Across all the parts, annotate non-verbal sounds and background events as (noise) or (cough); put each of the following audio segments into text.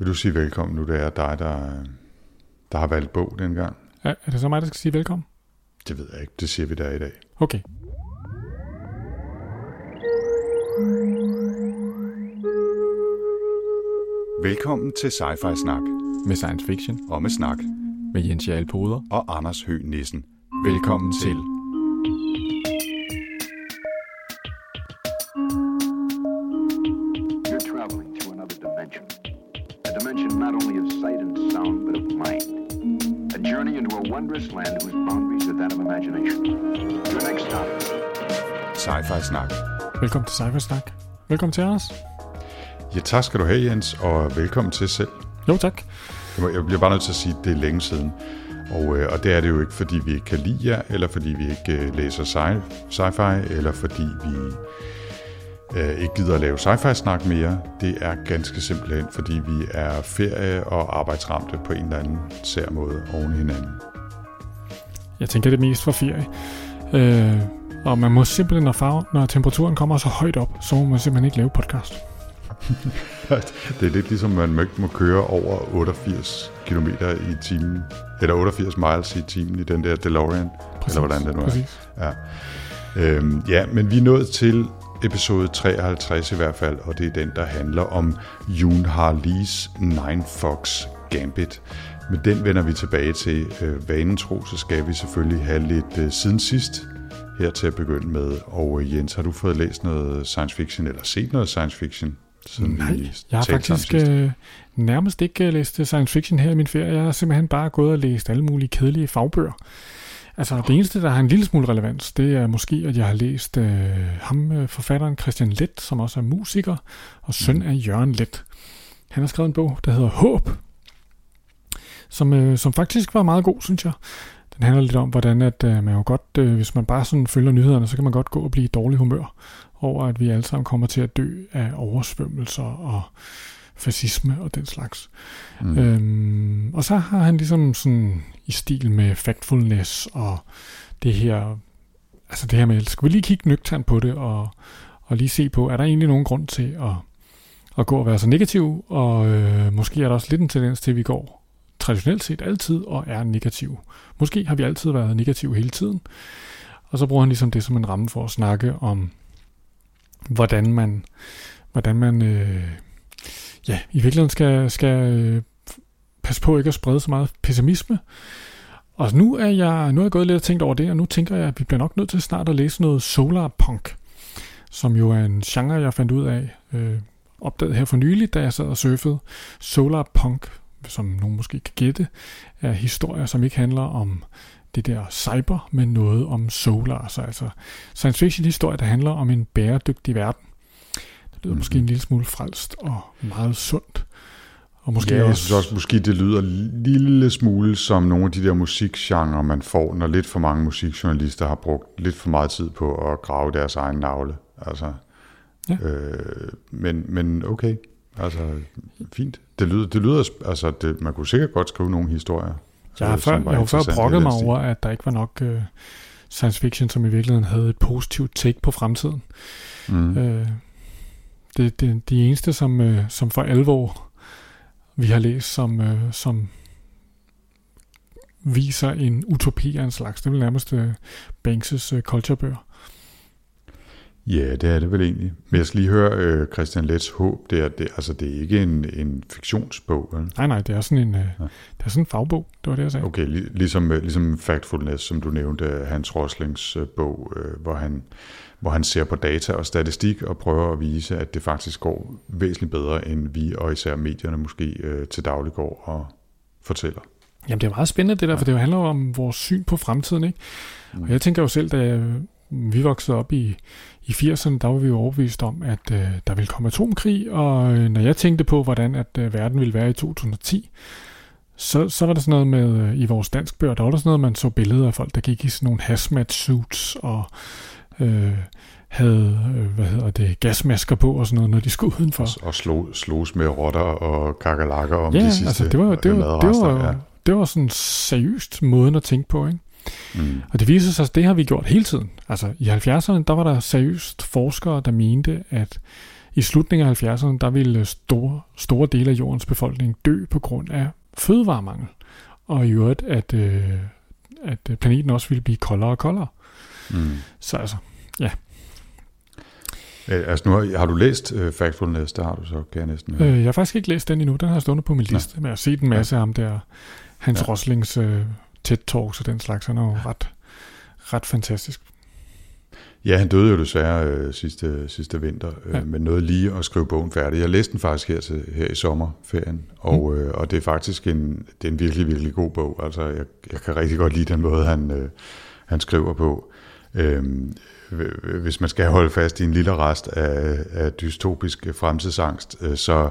Vil du sige velkommen nu, det er dig, der, der har valgt bog dengang? Er, er det så mig, der skal sige velkommen? Det ved jeg ikke. Det siger vi der i dag. Okay. Velkommen til Sci-Fi Snak. Med science fiction. Og med snak. Med Jens Jarl Poder. Og Anders Høgh Nissen. Velkommen til. You're Velkommen til Cyber Snak. Velkommen til os. Ja, tak skal du have, Jens, og velkommen til selv. Jo, tak. Jeg må- Jeg bliver bare nødt til at sige, at det er længe siden. Og, øh, og det er det jo ikke, fordi vi ikke kan lide jer, eller fordi vi ikke øh, læser sci- sci-fi, eller fordi vi øh, ikke gider at lave sci-fi-snak mere. Det er ganske simpelthen, fordi vi er ferie- og arbejdsramte på en eller anden sær måde oven i hinanden. Jeg tænker det mest for ferie. Øh, og man må simpelthen, når, farve, når temperaturen kommer så højt op, så må man simpelthen ikke lave podcast. (laughs) Det er lidt ligesom, man må ikke må køre over 88 km i timen, eller 88 miles i timen i den der DeLorean, Præcis, eller hvordan det nu er. Præcis. Ja. Øhm, ja, men vi er nået til episode 53 i hvert fald, og det er den, der handler om Yoon Har Lees Nine Fox Gambit. Men den vender vi tilbage til. Øh, vanen tro, så skal vi selvfølgelig have lidt øh, siden sidst her til at begynde med. Og øh, Jens, har du fået læst noget science fiction, eller set noget science fiction? Siden Nej, vi jeg har faktisk øh, nærmest ikke øh, læst science fiction her i min ferie. Jeg har simpelthen bare gået og læst alle mulige kedelige fagbøger. Altså, det eneste, der har en lille smule relevans, det er måske, at jeg har læst øh, ham, øh, forfatteren Christian Let, som også er musiker, og søn Mhm. af Jørgen Let. Han har skrevet en bog, der hedder Håb, som, øh, som faktisk var meget god, synes jeg. Den handler lidt om, hvordan at, øh, man jo godt, øh, hvis man bare sådan følger nyhederne, så kan man godt gå og blive i dårlig humør over, at vi alle sammen kommer til at dø af oversvømmelser og fascisme og den slags. Mm. Øhm, og så har han ligesom sådan i stil med factfulness og det her, altså det her med, skal vi lige kigge nøgternt på det og, og lige se på, er der egentlig nogen grund til at, at gå og være så negativ, og øh, måske er der også lidt en tendens til, at vi går traditionelt set altid og er negativ. Måske har vi altid været negative hele tiden, og så bruger han ligesom det som en ramme for at snakke om, hvordan man, hvordan man øh, ja, i virkeligheden skal, skal øh, passe på ikke at sprede så meget pessimisme. Og nu er jeg, nu er jeg gået lidt og tænkt over det, og nu tænker jeg, at vi bliver nok nødt til snart at læse noget solarpunk, som jo er en genre, jeg fandt ud af, øh, opdaget her for nylig, da jeg sad og surfede. Solarpunk, som nogen måske kan gætte, er historier, som ikke handler om det der cyber, men noget om solar. Så altså science fiction historie, der handler om en bæredygtig verden. Det lyder Mhm. måske en lille smule frelst og meget sundt. Og måske ja, jeg også, synes også, måske det lyder en lille smule som nogle af de der musikgenre, man får, når lidt for mange musikjournalister har brugt lidt for meget tid på at grave deres egen navle. Altså, Ja. øh, men, men okay, altså fint. Det lyder, det lyder altså, det, man kunne sikkert godt skrive nogle historier. jeg har øh, før, jeg har før brokket mig over, at der ikke var nok øh, science fiction, som i virkeligheden havde et positivt take på fremtiden. Mm. Øh, det, det, de eneste, som, øh, som for alvor vi har læst, som, øh, som viser en utopi af en slags, det er nærmest øh, Banks' øh, culturebøger. Ja, det er det vel egentlig. Men jeg skal lige høre øh, Christian Lets håb. Det er, det, altså, det er ikke en, en fiktionsbog. Vel? Nej, nej, det er sådan en, øh, Ja. det er sådan en fagbog, det var det, jeg sagde. Okay, lig, ligesom, øh, ligesom Factfulness, som du nævnte, øh, Hans Roslings øh, bog, øh, hvor, han, hvor han ser på data og statistik og prøver at vise, at det faktisk går væsentligt bedre, end vi og især medierne måske øh, til daglig går og fortæller. Jamen, det er meget spændende det der, for det handler jo om vores syn på fremtiden, ikke? Og jeg tænker jo selv, da vi voksede op i, i 80'erne, der var vi jo overbevist om, at øh, der ville komme atomkrig, og øh, når jeg tænkte på, hvordan at øh, verden ville være i 2010, så, så var der sådan noget med, øh, i vores danskbøger, der var der sådan noget, man så billeder af folk, der gik i sådan nogle hazmat suits, og øh, havde, øh, hvad hedder det, gasmasker på og sådan noget, når de skulle udenfor. Og, og slog, slogs med rotter og kakalakker om Ja, de sidste altså det var, det var, det var, ja. det var sådan seriøst måden at tænke på, ikke? Mm. Og det viser sig, at det har vi gjort hele tiden. Altså i 70'erne, der var der seriøst forskere, der mente, at i slutningen af 70'erne, der ville store, store dele af jordens befolkning dø på grund af fødevaremangel. Og i øvrigt, at, øh, at planeten også ville blive koldere og koldere. Mm. Så altså, ja. Øh, altså nu har, har du læst uh, Factfulness, der har du så, kan jeg næsten øh, Jeg har faktisk ikke læst den endnu, den har stået på min liste, men jeg har set en masse ja. af ham der, Hans ja. Roslings uh, TED-talks og den slags, han er jo ret, ret fantastisk. Ja, han døde jo desværre øh, sidste, sidste vinter, øh, ja. men nåede lige at skrive bogen færdig. Jeg læste den faktisk her, til, her i sommerferien, og, mm. øh, og det er faktisk en, det er en virkelig, virkelig god bog. Altså, jeg, jeg kan rigtig godt lide den måde, han, øh, han skriver på. Øh, hvis man skal holde fast i en lille rest af, af dystopisk fremtidsangst, øh, så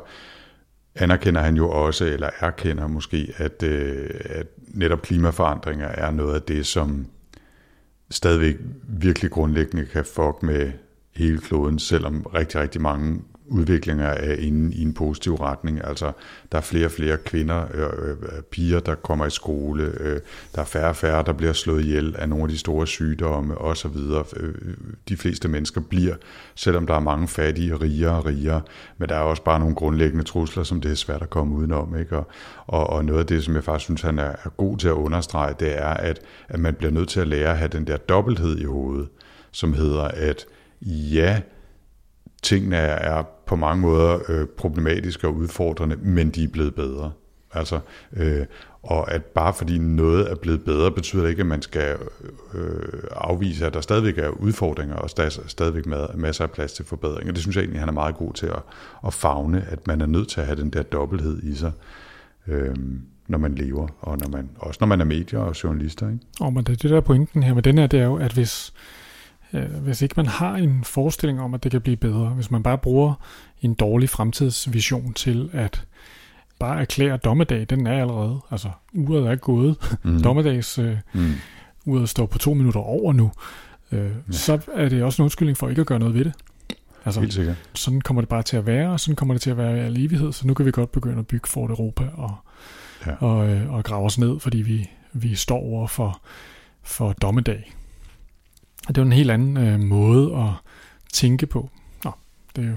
anerkender han jo også, eller erkender måske, at, øh, at netop klimaforandringer er noget af det, som stadigvæk virkelig grundlæggende kan fuck med hele kloden, selvom rigtig, rigtig mange udviklinger er inde i en positiv retning. Altså, der er flere og flere kvinder, øh, øh, piger, der kommer i skole. Øh, der er færre og færre, der bliver slået ihjel af nogle af de store sygdomme osv. Øh, de fleste mennesker bliver, selvom der er mange fattige, rigere og rigere. Men der er også bare nogle grundlæggende trusler, som det er svært at komme udenom. Ikke? Og, og, og noget af det, som jeg faktisk synes, han er, er god til at understrege, det er, at, at man bliver nødt til at lære at have den der dobbelthed i hovedet, som hedder, at ja, tingene er på mange måder øh, problematiske og udfordrende, men de er blevet bedre. Altså, øh, og at bare fordi noget er blevet bedre, betyder det ikke, at man skal øh, afvise, at der stadigvæk er udfordringer, og der er stadigvæk masser af plads til forbedringer. Det synes jeg egentlig, han er meget god til at, at fagne, at man er nødt til at have den der dobbelthed i sig, øh, når man lever, og når man, også når man er medier og journalister. Ikke? Og men det, det der pointen her med den her, det er jo, at hvis, øh, hvis ikke man har en forestilling om, at det kan blive bedre, hvis man bare bruger en dårlig fremtidsvision til at bare erklære dommedag, den er allerede, altså uret er gået, mm. (laughs) dommedags øh, mm. uret står på to minutter over nu, øh, ja. så er det også en undskyldning for ikke at gøre noget ved det. Altså, Helt sikkert. Sådan kommer det bare til at være, og sådan kommer det til at være i al evighed, så nu kan vi godt begynde at bygge Fort Europa og, ja. og, øh, og grave os ned, fordi vi, vi står over for, for dommedag. Og det er jo en helt anden øh, måde at tænke på. Nå, det er jo...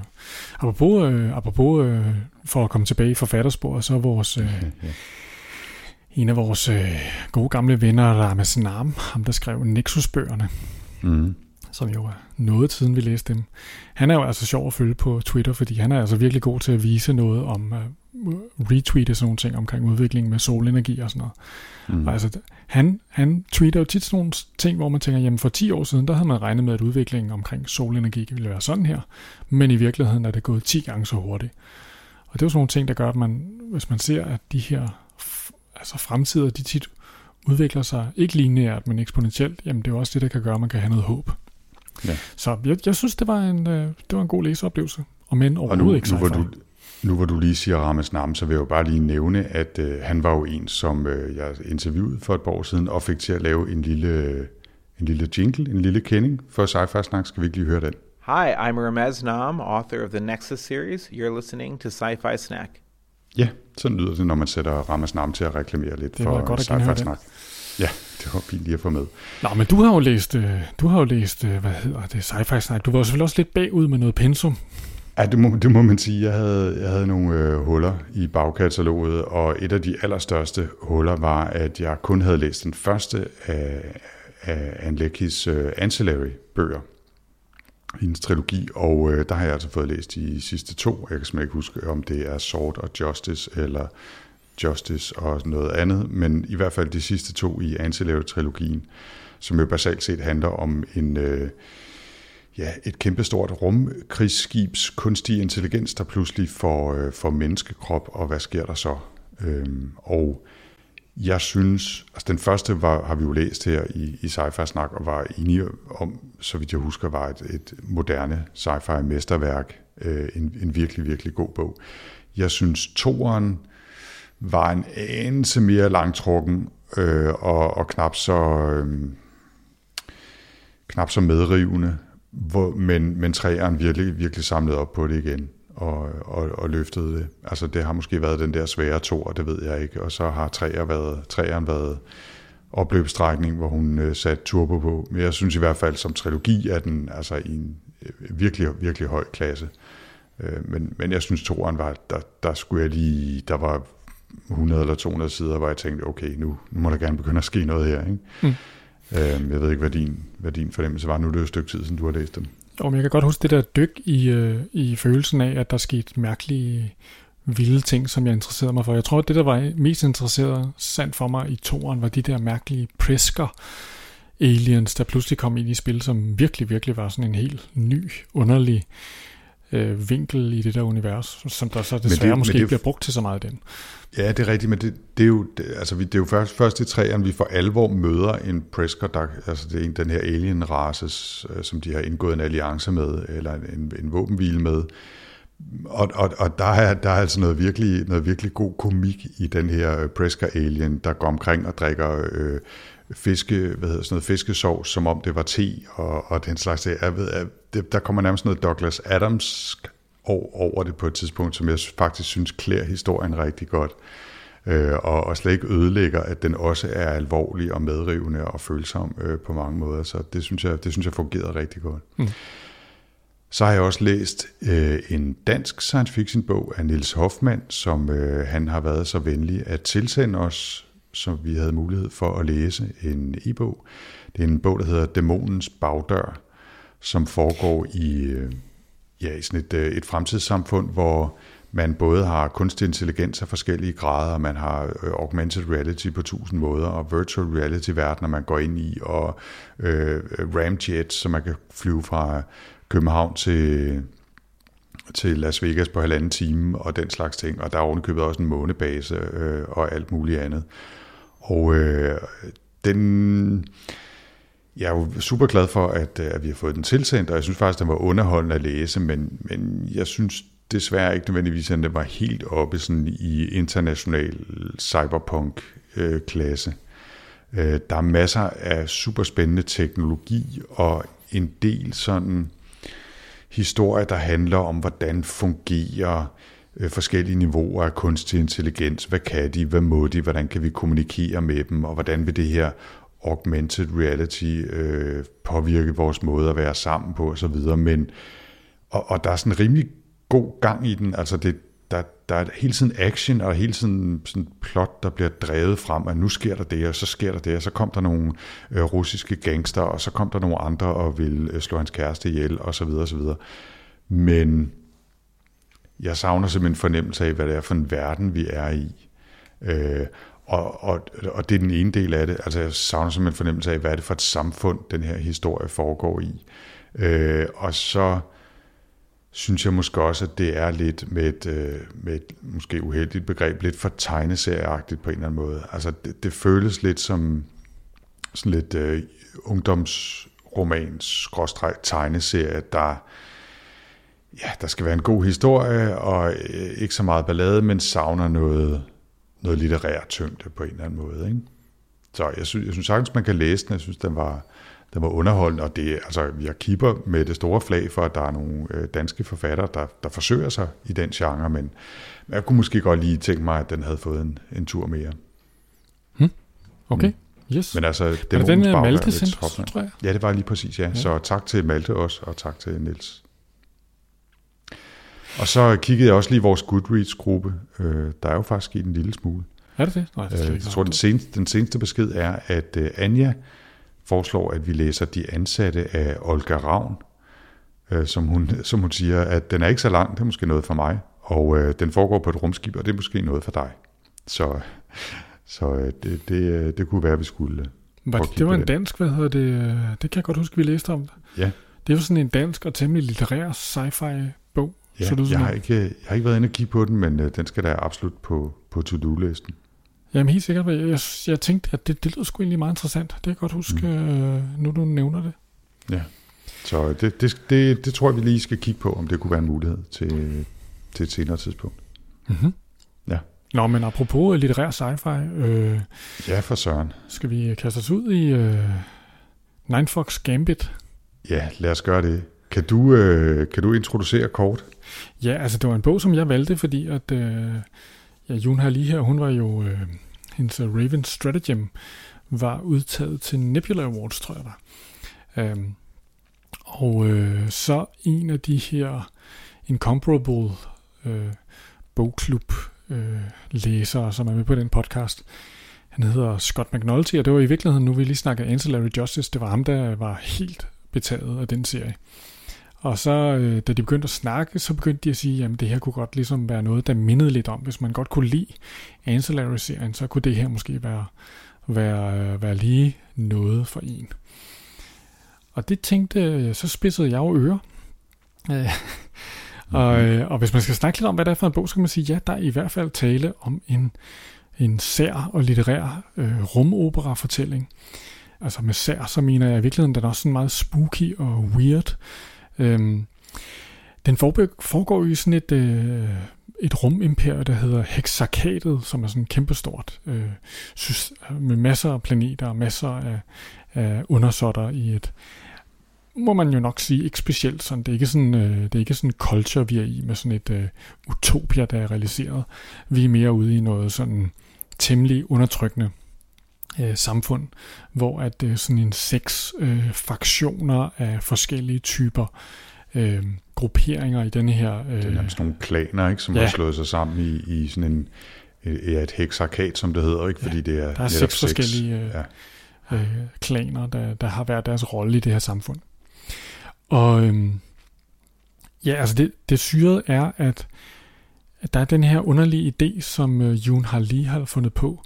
Apropos, øh, apropos øh, for at komme tilbage i forfattersporet, så er vores... Øh, (laughs) en af vores øh, gode gamle venner, Rames Nam, ham der skrev Nexus-bøgerne, mm. som jo er noget siden vi læste dem. Han er jo altså sjov at følge på Twitter, fordi han er altså virkelig god til at vise noget om, uh, retweete sådan nogle ting omkring udviklingen med solenergi og sådan noget. Mm. Og altså, han, han tweeter jo tit sådan nogle ting, hvor man tænker, jamen for 10 år siden, der havde man regnet med, at udviklingen omkring solenergi ville være sådan her, men i virkeligheden er det gået 10 gange så hurtigt. Og det er jo sådan nogle ting, der gør, at man, hvis man ser, at de her altså fremtider, de tit udvikler sig ikke lineært, men eksponentielt, jamen det er jo også det, der kan gøre, at man kan have noget håb. Ja. Så jeg, jeg synes, det var en, øh, det var en god læseoplevelse, og men overhovedet nu, ikke nu, hvor du, nu hvor du lige siger Rames navn, så vil jeg jo bare lige nævne, at øh, han var jo en, som øh, jeg interviewede for et par år siden, og fik til at lave en lille, en lille jingle, en lille kending for Sci-Fi Snak. Skal vi ikke lige høre den? Hi, I'm Ramez Nam, author of the Nexus series. You're listening to Sci-Fi Snack. Ja, sådan lyder det, når man sætter Rames navn til at reklamere lidt det for godt Sci-Fi Snak. Ja, det var fint lige at få med. Nå, men du har jo læst, øh, du har jo læst, øh, hvad hedder det, Sci-Fi Snak. Du var jo selvfølgelig også lidt bagud med noget pensum. Ja, det må, det må man sige. Jeg havde, jeg havde nogle øh, huller i bagkataloget, og et af de allerstørste huller var, at jeg kun havde læst den første af, af Anne Leckys øh, Ancillary-bøger, hendes trilogi, og øh, der har jeg altså fået læst de sidste to. Jeg kan simpelthen ikke huske, om det er Sword og Justice, eller Justice og noget andet, men i hvert fald de sidste to i Ancillary-trilogien, som jo basalt set handler om en... Øh, ja, et kæmpestort rumkrigsskibs kunstig intelligens, der pludselig får, øh, får menneskekrop, og hvad sker der så? Øhm, og jeg synes, altså den første var, har vi jo læst her i, i Sci-Fi Snak, og var enige om, så vidt jeg husker, var et, et moderne sci-fi mesterværk, øh, en, en virkelig, virkelig god bog. Jeg synes, toeren var en anelse mere langtrukken, øh, og, og knap så... Øh, knap så medrivende hvor, men, men træeren virkelig, virkelig samlede op på det igen og, og, og løftede det. Altså det har måske været den der svære to, og det ved jeg ikke. Og så har træer været, træeren været opløbsstrækning, hvor hun øh, satte turbo på. Men jeg synes i hvert fald, som trilogi er den altså i en øh, virkelig, virkelig høj klasse. Øh, men, men jeg synes, toeren var, der, der skulle jeg lige, der var 100 eller 200 sider, hvor jeg tænkte, okay, nu, nu må der gerne begynde at ske noget her. Ikke? Mm. Øh, jeg ved ikke, hvad din, hvad din fornemmelse var. Nu er det jo et stykke tid, siden du har læst dem. Jo, men jeg kan godt huske det der dyk i, øh, i følelsen af, at der skete mærkelige vilde ting, som jeg interesserede mig for. Jeg tror, at det, der var mest interesseret sandt for mig i toren, var de der mærkelige prisker aliens, der pludselig kom ind i spil, som virkelig, virkelig var sådan en helt ny, underlig øh, vinkel i det der univers, som der så desværre det, måske ikke bliver brugt til så meget den. Ja, det er rigtigt, men det, det er jo, det, altså, det er jo først, først i træerne, vi for alvor møder en Presker, der, altså det er en, den her alien-race, øh, som de har indgået en alliance med, eller en, en våbenhvile med, og, og, og der, er, der er altså noget virkelig, noget virkelig god komik i den her øh, Presker alien, der går omkring og drikker øh, fiske, hvad hedder sådan noget, fiskesovs, som om det var te og, og den slags. Jeg ved, det, der kommer nærmest noget Douglas Adams over det på et tidspunkt, som jeg faktisk synes klæder historien rigtig godt. Øh, og, og slet ikke ødelægger, at den også er alvorlig og medrivende og følsom øh, på mange måder. Så det synes jeg, det synes jeg fungerede rigtig godt. Mm. Så har jeg også læst øh, en dansk science fiction bog af Nils Hoffmann, som øh, han har været så venlig at tilsende os, som vi havde mulighed for at læse en e-bog. Det er en bog, der hedder Dæmonens bagdør, som foregår i, øh, ja, i sådan et, øh, et fremtidssamfund, hvor man både har kunstig intelligens af forskellige grader, man har øh, augmented reality på tusind måder, og virtual reality verdener, man går ind i, og øh, ramjets, så man kan flyve fra København til, til Las Vegas på halvanden time, og den slags ting. Og der er ovenikøbet også en månebase øh, og alt muligt andet. Og øh, den... Jeg er jo super glad for, at, øh, at vi har fået den tilsendt, og jeg synes faktisk, den var underholdende at læse, men, men jeg synes desværre ikke nødvendigvis, at den var helt oppe sådan i international cyberpunk-klasse. Øh, øh, der er masser af super spændende teknologi, og en del sådan historie, der handler om, hvordan fungerer øh, Øh, forskellige niveauer af kunstig intelligens. Hvad kan de? Hvad må de? Hvordan kan vi kommunikere med dem? Og hvordan vil det her augmented reality øh, påvirke vores måde at være sammen på osv. Men, og, og der er sådan en rimelig god gang i den. Altså det, der, der er hele tiden action og hele tiden sådan plot, der bliver drevet frem, at nu sker der det, og så sker der det, og så kom der nogle øh, russiske gangster, og så kom der nogle andre og vil øh, slå hans kæreste ihjel, og så videre, og så videre. Men jeg savner simpelthen fornemmelse af, hvad det er for en verden, vi er i. Øh, og, og, og det er den ene del af det. Altså jeg savner simpelthen fornemmelse af, hvad er det for et samfund, den her historie foregår i. Øh, og så synes jeg måske også, at det er lidt med et, øh, med et måske uheldigt begreb, lidt for tegneserieagtigt på en eller anden måde. Altså det, det føles lidt som sådan lidt øh, ungdomsromans skråstreg tegneserie, der ja, der skal være en god historie, og øh, ikke så meget ballade, men savner noget, noget litterært tyngde på en eller anden måde. Ikke? Så jeg synes, jeg synes sagtens, man kan læse den. Jeg synes, den var, den var underholdende, og det, altså, jeg kipper med det store flag for, at der er nogle øh, danske forfattere, der, der forsøger sig i den genre, men, jeg kunne måske godt lige tænke mig, at den havde fået en, en tur mere. Hmm. Okay. Mm. Yes. Men altså, det var den øh, Malte sendt, tror jeg? Ja, det var lige præcis, ja. ja. Så tak til Malte også, og tak til Niels. Og så kiggede jeg også lige i vores Goodreads-gruppe. Øh, der er jo faktisk sket en lille smule. Er det det? Nej, det øh, jeg tror, den seneste, den seneste besked er, at øh, Anja foreslår, at vi læser De Ansatte af Olga Ravn, øh, som, hun, (laughs) som hun siger, at den er ikke så lang, det er måske noget for mig, og øh, den foregår på et rumskib, og det er måske noget for dig. Så, (laughs) så øh, det, det, øh, det kunne være, at vi skulle var det, det var en dansk, hvad hedder det? Det kan jeg godt huske, vi læste om. Ja. Det var sådan en dansk og temmelig litterær sci-fi. Ja, så jeg, har ikke, jeg har ikke været inde og kigge på den, men øh, den skal da absolut på, på to-do-listen. Jamen helt sikkert. Jeg, jeg, jeg tænkte, at det, det lyder sgu egentlig meget interessant. Det kan jeg godt huske, mm. øh, nu du nævner det. Ja, så det, det, det, det tror jeg, vi lige skal kigge på, om det kunne være en mulighed til, til et senere tidspunkt. Mm-hmm. Ja. Nå, men apropos litterær sci-fi. Øh, ja, for søren. Skal vi kaste os ud i øh, Nine Fox Gambit? Ja, lad os gøre det. Kan du, øh, kan du introducere kort? Ja, altså det var en bog, som jeg valgte, fordi at øh, ja, Jun har lige her, hun var jo, øh, hendes øh, Raven Stratagem var udtaget til Nebula Awards, tror jeg var. Øhm, og øh, så en af de her incomparable øh, bogklub øh, læsere, som er med på den podcast. Han hedder Scott McNulty, og det var i virkeligheden, nu vi lige snakker Ancillary Justice, det var ham, der var helt betaget af den serie. Og så, øh, da de begyndte at snakke, så begyndte de at sige, at det her kunne godt ligesom være noget, der mindede lidt om. Hvis man godt kunne lide Ancillary-serien, så kunne det her måske være, være, være lige noget for en. Og det tænkte, så spidsede jeg jo ører. Øh, og, mhm. øh, og hvis man skal snakke lidt om, hvad det er for en bog, så kan man sige, ja, der er i hvert fald tale om en, en sær og litterær øh, rumopera-fortælling. Altså med sær, så mener jeg i virkeligheden, den er også sådan meget spooky og weird. Øhm, den foregår i sådan et, øh, et rumimperium, der hedder Hexarkatet, som er sådan kæmpestort, øh, med masser af planeter og masser af, af undersåtter i et, må man jo nok sige, ikke specielt sådan. Det er ikke sådan, øh, det er ikke sådan culture, vi er i med sådan et øh, utopia, der er realiseret. Vi er mere ude i noget sådan temmelig undertrykkende øh, samfund, hvor at øh, sådan en seks øh, fraktioner af forskellige typer øh, grupperinger i denne her... Øh, det er nærmest nogle klaner, ikke, som ja. har slået sig sammen i, i sådan en ja, et hexarkat, som det hedder, ikke? fordi ja, det er Der er seks forskellige øh, ja. øh, klaner, der, der har været deres rolle i det her samfund. Og øhm, ja, altså det, det syrede er, at, at der er den her underlige idé, som øh, Jun Har Lee har fundet på,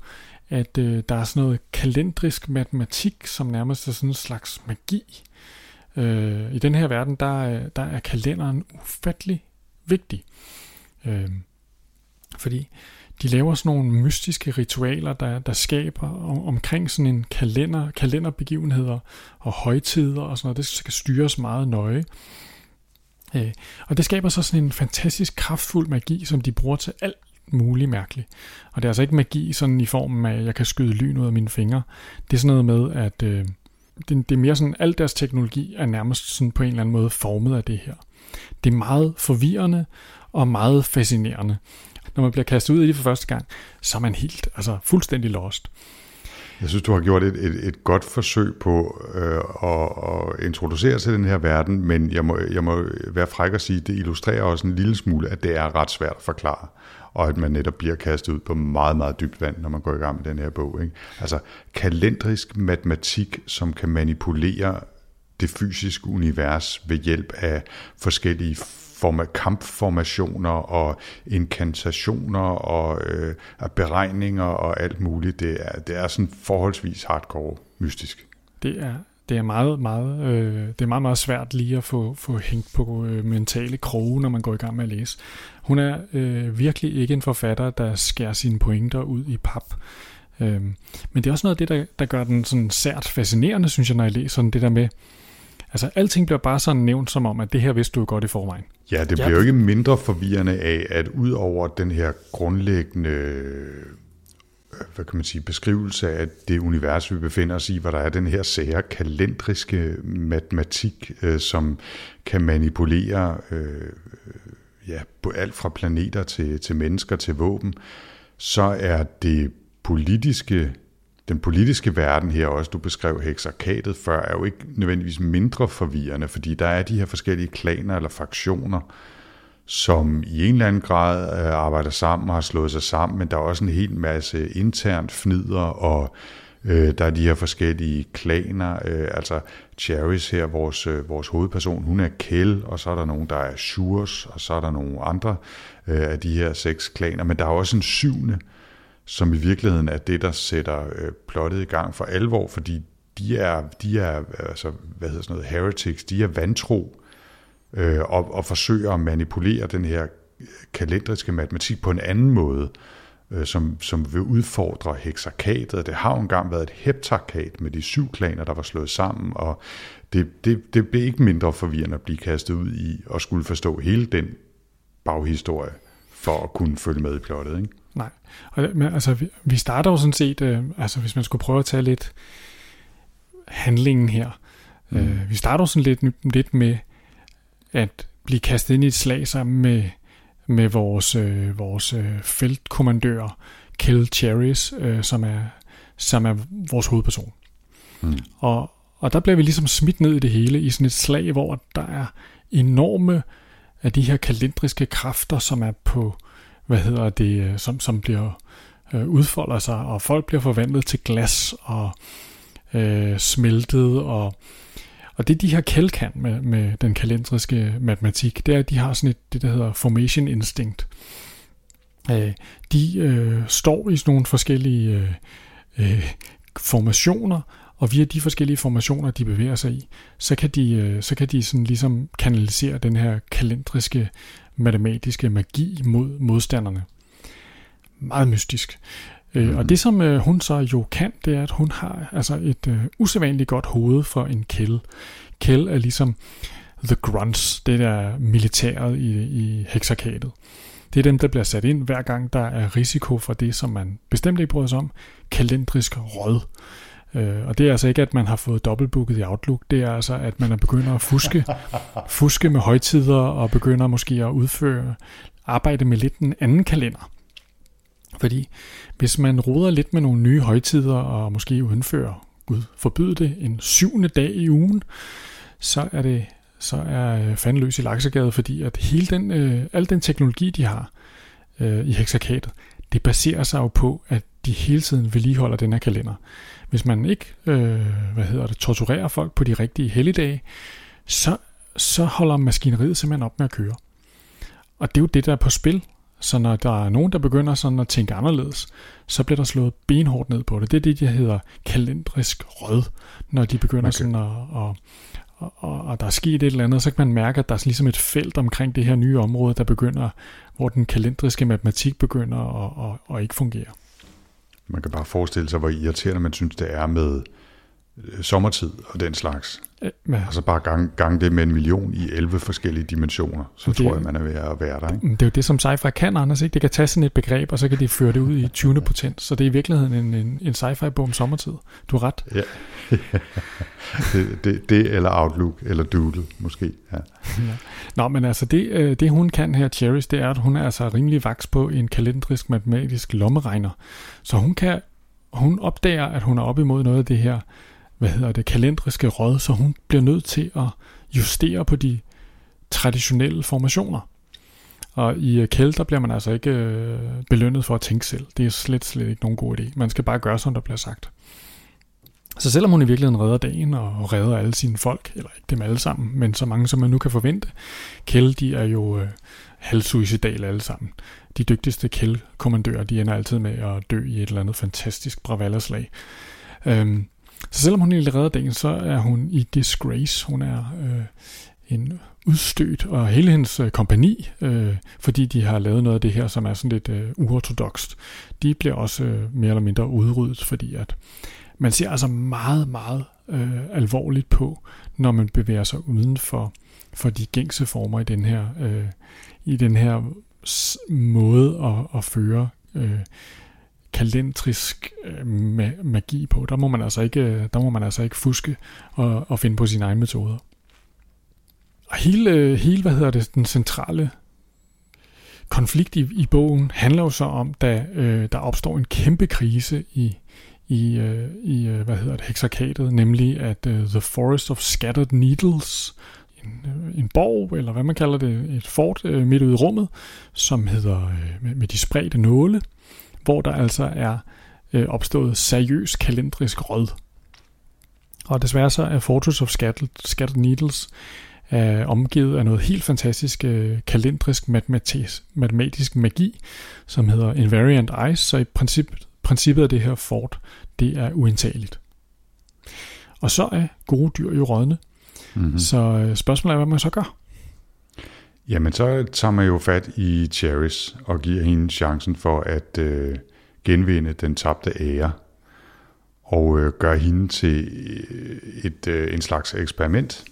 at øh, der er sådan noget kalendrisk matematik, som nærmest er sådan en slags magi. Øh, I den her verden, der, øh, der er kalenderen ufattelig vigtig. Øh, fordi de laver sådan nogle mystiske ritualer, der, der skaber om, omkring sådan en kalender, kalenderbegivenheder og højtider og sådan noget. Det skal styres meget nøje. Øh, og det skaber så sådan en fantastisk kraftfuld magi, som de bruger til alt mulig mærkelig. Og det er altså ikke magi sådan i form af, at jeg kan skyde lyn ud af mine fingre. Det er sådan noget med, at øh, det, det er mere sådan, al deres teknologi er nærmest sådan på en eller anden måde formet af det her. Det er meget forvirrende og meget fascinerende når man bliver kastet ud i det for første gang, så er man helt, altså fuldstændig lost. Jeg synes, du har gjort et, et, et godt forsøg på øh, at, at introducere til den her verden, men jeg må, jeg må være fræk at sige, at det illustrerer også en lille smule, at det er ret svært at forklare, og at man netop bliver kastet ud på meget, meget dybt vand, når man går i gang med den her bog. Ikke? Altså kalendrisk matematik, som kan manipulere det fysiske univers ved hjælp af forskellige forma, kampformationer og inkantationer og øh, beregninger og alt muligt. Det er, det er sådan forholdsvis hardcore mystisk. Det er, det er meget, meget, øh, det er meget, meget svært lige at få, få hængt på øh, mentale kroge, når man går i gang med at læse. Hun er øh, virkelig ikke en forfatter, der skærer sine pointer ud i pap. Øh, men det er også noget af det, der, der gør den sådan sært fascinerende, synes jeg, når jeg læser sådan det der med, Altså, alting bliver bare sådan nævnt som om, at det her vidste du godt i forvejen. Ja, det bliver ja. jo ikke mindre forvirrende af, at ud over den her grundlæggende øh, hvad kan man sige, beskrivelse af det univers, vi befinder os i, hvor der er den her sære kalendriske matematik, øh, som kan manipulere øh, ja, på alt fra planeter til, til mennesker til våben, så er det politiske den politiske verden her også, du beskrev heksarkatet før, er jo ikke nødvendigvis mindre forvirrende, fordi der er de her forskellige klaner eller fraktioner, som i en eller anden grad øh, arbejder sammen og har slået sig sammen, men der er også en hel masse internt fnider, og øh, der er de her forskellige klaner, øh, altså Cherries her, vores, øh, vores hovedperson, hun er Kel, og så er der nogen, der er Shurs, og så er der nogle andre øh, af de her seks klaner, men der er også en syvende, øh, som i virkeligheden er det, der sætter øh, plottet i gang for alvor, fordi de er, de er altså, hvad hedder sådan noget, heretics, de er vantro, øh, og, og forsøger at manipulere den her kalendriske matematik på en anden måde, øh, som, som vil udfordre hexarkatet. Det har jo engang været et heptarkat med de syv klaner, der var slået sammen, og det, det, det blev ikke mindre forvirrende at blive kastet ud i og skulle forstå hele den baghistorie for at kunne følge med i plottet. Ikke? Nej. Og, men, altså, vi, vi starter jo sådan set, øh, altså hvis man skulle prøve at tage lidt handlingen her. Mm. Øh, vi starter jo sådan lidt, lidt med at blive kastet ind i et slag sammen med, med vores, øh, vores øh, feltkommandør, Kel Cherries, øh, som, er, som er vores hovedperson. Mm. Og, og der bliver vi ligesom smidt ned i det hele i sådan et slag, hvor der er enorme af de her kalendriske kræfter, som er på, hvad hedder det, øh, som, som bliver øh, udfolder sig, og folk bliver forvandlet til glas og øh, smeltet, og, og det de her kæld kan med, med den kalendriske matematik, det er, at de har sådan et, det der hedder formation instinct. Øh, de øh, står i sådan nogle forskellige øh, øh, formationer, og via de forskellige formationer, de bevæger sig i, så kan de, øh, så kan de sådan ligesom kanalisere den her kalendriske matematiske magi mod modstanderne. Meget mystisk. Mm. Og det som øh, hun så jo kan, det er, at hun har altså et øh, usædvanligt godt hoved for en kæld. Kæld er ligesom the grunts, det der militæret i, i hexakatet. Det er dem, der bliver sat ind hver gang, der er risiko for det, som man bestemt ikke bryder sig om, kalendrisk råd. Øh, og det er altså ikke, at man har fået dobbeltbooket i Outlook, det er altså, at man er begyndt at fuske, (laughs) fuske med højtider og begynder måske at udføre arbejde med lidt en anden kalender. Fordi hvis man roder lidt med nogle nye højtider og måske udfører, Gud forbyde det, en syvende dag i ugen, så er det så er øh, fandløs i laksegade, fordi at hele den, øh, al den teknologi, de har øh, i hexakatet, det baserer sig jo på, at de hele tiden vedligeholder den her kalender. Hvis man ikke øh, hvad hedder det, torturerer folk på de rigtige helligdage, så, så holder maskineriet simpelthen op med at køre. Og det er jo det, der er på spil. Så når der er nogen, der begynder sådan at tænke anderledes, så bliver der slået benhårdt ned på det. Det er det, der hedder kalendrisk rød, når de begynder okay. sådan at, at, og, og, og der er sket et eller andet, så kan man mærke, at der er ligesom et felt omkring det her nye område, der begynder, hvor den kalendriske matematik begynder at, at, at ikke fungere. Man kan bare forestille sig, hvor irriterende man synes, det er med sommertid og den slags. Ja. Og så bare gang, gang det med en million i 11 forskellige dimensioner, så det, tror jeg, man er ved at være der. Ikke? Det er jo det, som sci-fi kan, Anders. Ikke? Det kan tage sådan et begreb, og så kan de føre det ud i 20. potent. Så det er i virkeligheden en, en, en sci-fi-bog om sommertid. Du har ret. Ja. (laughs) det, det, det, eller Outlook, eller Doodle, måske. Ja. ja. Nå, men altså det, øh, det hun kan her, Cherish, det er, at hun er altså rimelig vaks på en kalendrisk matematisk lommeregner. Så hun kan hun opdager, at hun er op imod noget af det her hvad hedder det, kalendriske råd, så hun bliver nødt til at justere på de traditionelle formationer. Og i øh, Kæld, der bliver man altså ikke øh, belønnet for at tænke selv. Det er slet, slet ikke nogen god idé. Man skal bare gøre, som der bliver sagt. Så selvom hun i virkeligheden redder dagen og redder alle sine folk, eller ikke dem alle sammen, men så mange som man nu kan forvente, Kæld, de er jo øh, halvsuicidale alle sammen. De dygtigste kældkommandører, de ender altid med at dø i et eller andet fantastisk bravallerslag. Øhm, så selvom hun egentlig redder dagen, så er hun i disgrace. Hun er øh, en udstødt, og hele hendes øh, kompani, øh, fordi de har lavet noget af det her, som er sådan lidt øh, uortodokst, de bliver også øh, mere eller mindre udryddet, fordi at man ser altså meget, meget øh, alvorligt på, når man bevæger sig uden for, for de gængse former i den her, øh, i den her måde at, at føre øh, kalendrisk øh, magi på. Der må man altså ikke, øh, der må man altså ikke fuske og, og finde på sine egne metoder. Og hele, hele hvad hedder det, den centrale konflikt i, i bogen handler jo så om, da øh, der opstår en kæmpe krise i, i, øh, i øh, hvad hedder det, hexakatet, nemlig at øh, The Forest of Scattered Needles, en, øh, en borg, eller hvad man kalder det, et fort øh, midt ude i rummet, som hedder øh, med, med de spredte nåle, hvor der altså er øh, opstået seriøs kalendrisk råd. Og desværre så er Fortress of Scattered, Scattered Needles øh, omgivet af noget helt fantastisk øh, kalendrisk matematisk, matematisk magi, som hedder Invariant Ice, så i princip, princippet af det her fort, det er uindtageligt. Og så er gode dyr jo rådne. Mm-hmm. Så øh, spørgsmålet er, hvad man så gør. Jamen, så tager man jo fat i Charis og giver hende chancen for at øh, genvinde den tabte ære og øh, gør hende til øh, et, øh, en slags eksperiment,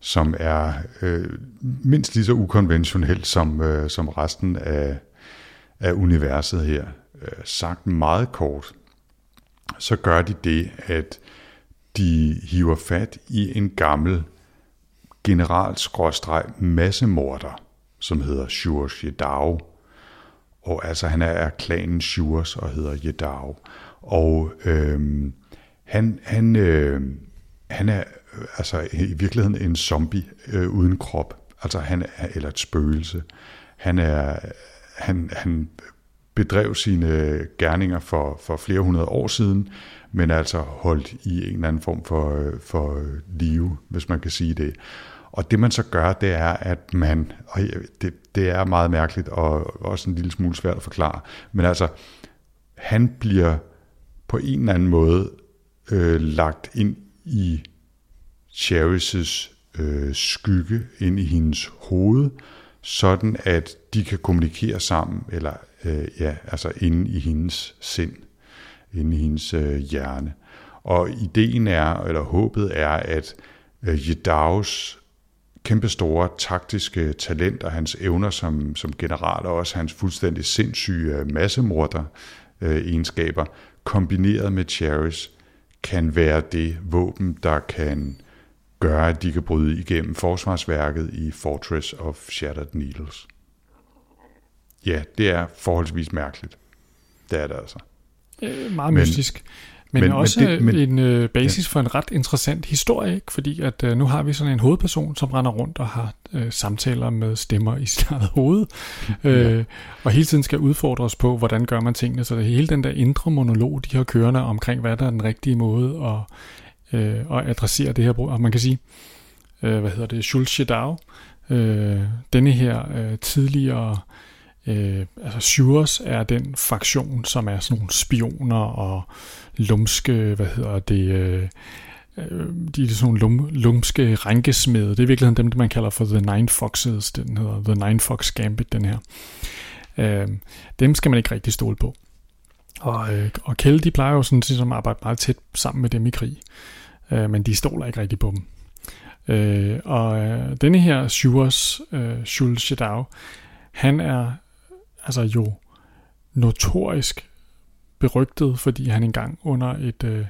som er øh, mindst lige så ukonventionelt som, øh, som resten af, af universet her. Øh, sagt meget kort, så gør de det, at de hiver fat i en gammel general-massemorder, som hedder Shurs Jedao. Og altså, han er af klanen Shurs og hedder Jedao. Og øh, han, han, øh, han er øh, altså i virkeligheden en zombie øh, uden krop. Altså han er, eller et spøgelse. Han er, han, han bedrev sine gerninger for, for flere hundrede år siden, men altså holdt i en eller anden form for, øh, for øh, live, hvis man kan sige det. Og det man så gør, det er, at man, og det, det er meget mærkeligt og også en lille smule svært at forklare, men altså, han bliver på en eller anden måde øh, lagt ind i Charis' øh, skygge, ind i hendes hoved, sådan at de kan kommunikere sammen, eller øh, ja, altså inde i hendes sind, inde i hendes øh, hjerne. Og ideen er, eller håbet er, at øh, Jedaus kæmpestore taktiske talent og hans evner som, som general, og også hans fuldstændig sindssyge øh, massemorder øh, egenskaber, kombineret med Cherish, kan være det våben, der kan gøre, at de kan bryde igennem forsvarsværket i Fortress of Shattered Needles. Ja, det er forholdsvis mærkeligt. Det er det altså. Øh, meget men, mystisk. Men, men også men det, men, en øh, basis ja. for en ret interessant historie, ikke? fordi at øh, nu har vi sådan en hovedperson, som render rundt og har øh, samtaler med stemmer i sit (laughs) eget hoved, øh, ja. og hele tiden skal udfordres på, hvordan gør man tingene. Så det hele den der indre monolog, de har kørende omkring, hvad der er den rigtige måde at, øh, at adressere det her. Og man kan sige, øh, hvad hedder det, Schulz Schedau, øh, denne her øh, tidligere Øh, altså Shures er den fraktion, som er sådan nogle spioner og lumske, hvad hedder det, øh, øh, de er sådan nogle lum, lumske rænkesmede. Det er i virkeligheden dem, man kalder for The Nine Foxes. Den hedder The Nine Fox Gambit, den her. Øh, dem skal man ikke rigtig stole på. Og, øh, og Kjell, de plejer jo sådan set at arbejde meget tæt sammen med dem i krig. Øh, men de stoler ikke rigtig på dem. Øh, og øh, denne her Shures, øh, Shul Shedau, han er altså jo notorisk berygtet, fordi han engang under et, øh,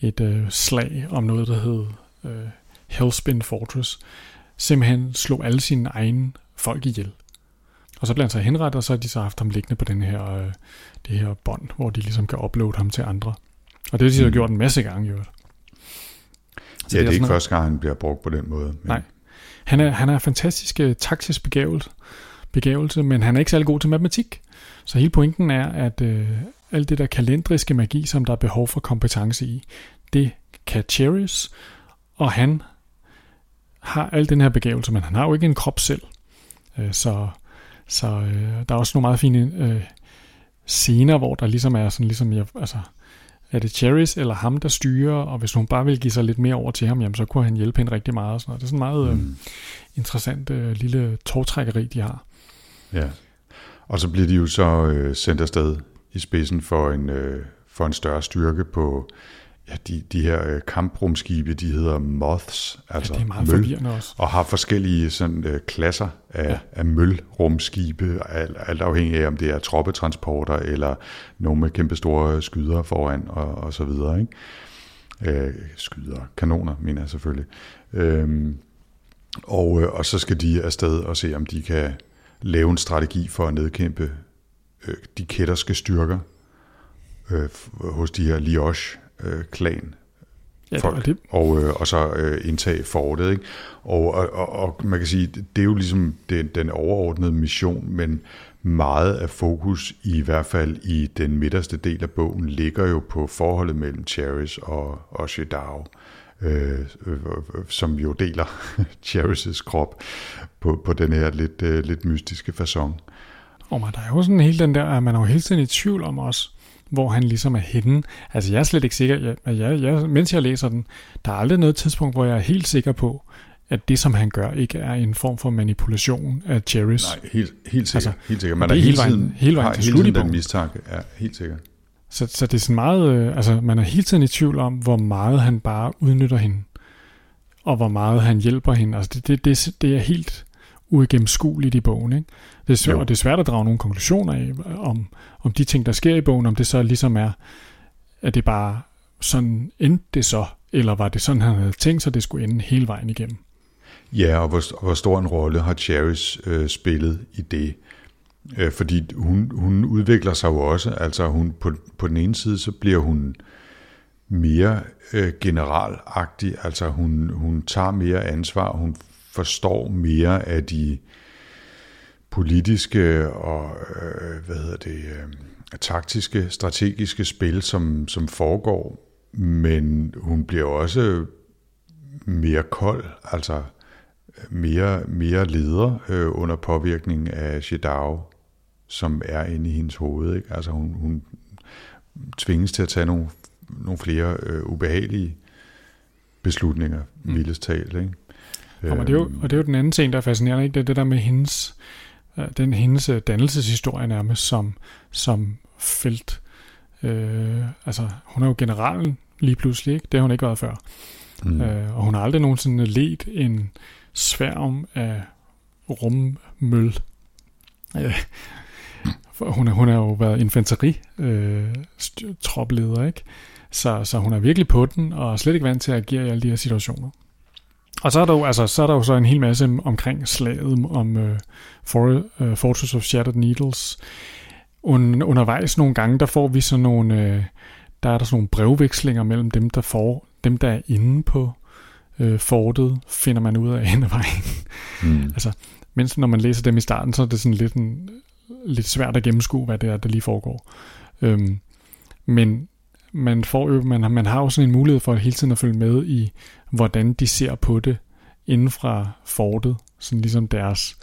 et øh, slag om noget, der hed øh, Hellspin Fortress, simpelthen slog alle sine egne folk ihjel. Og så blev han så henrettet, og så har de så haft ham liggende på den her, øh, det her bånd, hvor de ligesom kan uploade ham til andre. Og det har de så mm. gjort en masse gange, jo. Så ja, det er, det er ikke første gang, han bliver brugt på den måde. Men... Nej. Han er, han er fantastisk uh, taktisk begavet, begævelse, men han er ikke særlig god til matematik. Så hele pointen er, at øh, alt det der kalendriske magi, som der er behov for kompetence i, det kan Cherish, og han har al den her begævelse, men han har jo ikke en krop selv. Øh, så så øh, der er også nogle meget fine øh, scener, hvor der ligesom er sådan, ligesom, jeg, altså, er det Cherries eller ham, der styrer, og hvis hun bare vil give sig lidt mere over til ham, jamen, så kunne han hjælpe hende rigtig meget. Og sådan noget. Det er sådan meget øh, mm. øh, interessant øh, lille togtrækkeri, de har. Ja, og så bliver de jo så øh, sendt afsted i spidsen for en, øh, for en større styrke på ja, de, de her øh, kamprumskibe, de hedder Moths, altså ja, det er meget møl, også. og har forskellige sådan, øh, klasser af, ja. af mølrumskibe, alt, alt afhængig af, om det er troppetransporter, eller nogle med kæmpe store skyder foran, og, og så videre. Ikke? Øh, skyder, kanoner, mener jeg selvfølgelig. Øh, og, og så skal de afsted og se, om de kan lave en strategi for at nedkæmpe øh, de kætterske styrker øh, hos de her Lioche-klan. Ja, folk, det. Og, øh, og så øh, indtage fortet. Ikke? Og, og, og, og man kan sige, det er jo ligesom den, den overordnede mission, men meget af fokus, i hvert fald i den midterste del af bogen, ligger jo på forholdet mellem Cherish og, og Shedao. Øh, øh, som jo deler (laughs) Cherish's krop på, på den her lidt, øh, lidt mystiske façon. Og man, der er jo sådan hele den der, at man er jo hele tiden i tvivl om os, hvor han ligesom er henne. Altså jeg er slet ikke sikker, jeg, jeg, jeg, mens jeg læser den, der er aldrig noget tidspunkt, hvor jeg er helt sikker på, at det, som han gør, ikke er en form for manipulation af Cherries. Nej, helt, helt sikkert. Altså, helt sikkert. Man er hele vejen, hele vejen til hele tiden den mistanke. Ja, helt sikkert. Så, så det er sådan meget, øh, altså man er hele tiden i tvivl om, hvor meget han bare udnytter hende, og hvor meget han hjælper hende. Altså det, det, det, det er helt uigennemskueligt i bogen. Ikke? Det, er svært, og det er svært at drage nogle konklusioner af, om, om de ting, der sker i bogen, om det så ligesom er, at det bare sådan endte det så, eller var det sådan, han havde tænkt sig, det skulle ende hele vejen igennem. Ja, og hvor, hvor stor en rolle har Cherries øh, spillet i det? Øh, fordi hun, hun udvikler sig jo også, altså hun på, på den ene side, så bliver hun mere øh, generalagtig, altså hun, hun tager mere ansvar, hun forstår mere af de politiske og øh, hvad hedder det, øh, taktiske, strategiske spil, som, som foregår, men hun bliver også mere kold, altså mere, mere leder øh, under påvirkning af Shedao, som er inde i hendes hoved. Ikke? Altså hun, hun tvinges til at tage nogle, nogle flere øh, ubehagelige beslutninger, mm. vildest talt. Ikke? Ja, og, det er jo, og det er jo den anden ting, der er fascinerende, ikke? det er det der med hendes, den hendes øh, dannelseshistorie nærmest som, som felt. Øh, altså, hun er jo generalen lige pludselig, ikke? det har hun ikke været før. Mm. Øh, og hun har aldrig nogensinde let en sværm af rummøl. Øh, hun, er, hun har jo været infanteri øh, tropleder, ikke? Så, så hun er virkelig på den, og slet ikke vant til at agere i alle de her situationer. Og så er der jo, altså, så, er der jo så en hel masse omkring slaget om uh, For, uh, Fortress of Shattered Needles. Un, undervejs nogle gange, der får vi sådan nogle, uh, der er der sådan nogle brevvekslinger mellem dem, der får, dem, der er inde på uh, fortet, finder man ud af hen ad vejen. Mm. altså, mens når man læser dem i starten, så er det sådan lidt, en, lidt svært at gennemskue, hvad det er, der lige foregår. Øhm, men man, får jo, man, man har jo sådan en mulighed for at hele tiden at følge med i, hvordan de ser på det inden fra fortet. Sådan ligesom deres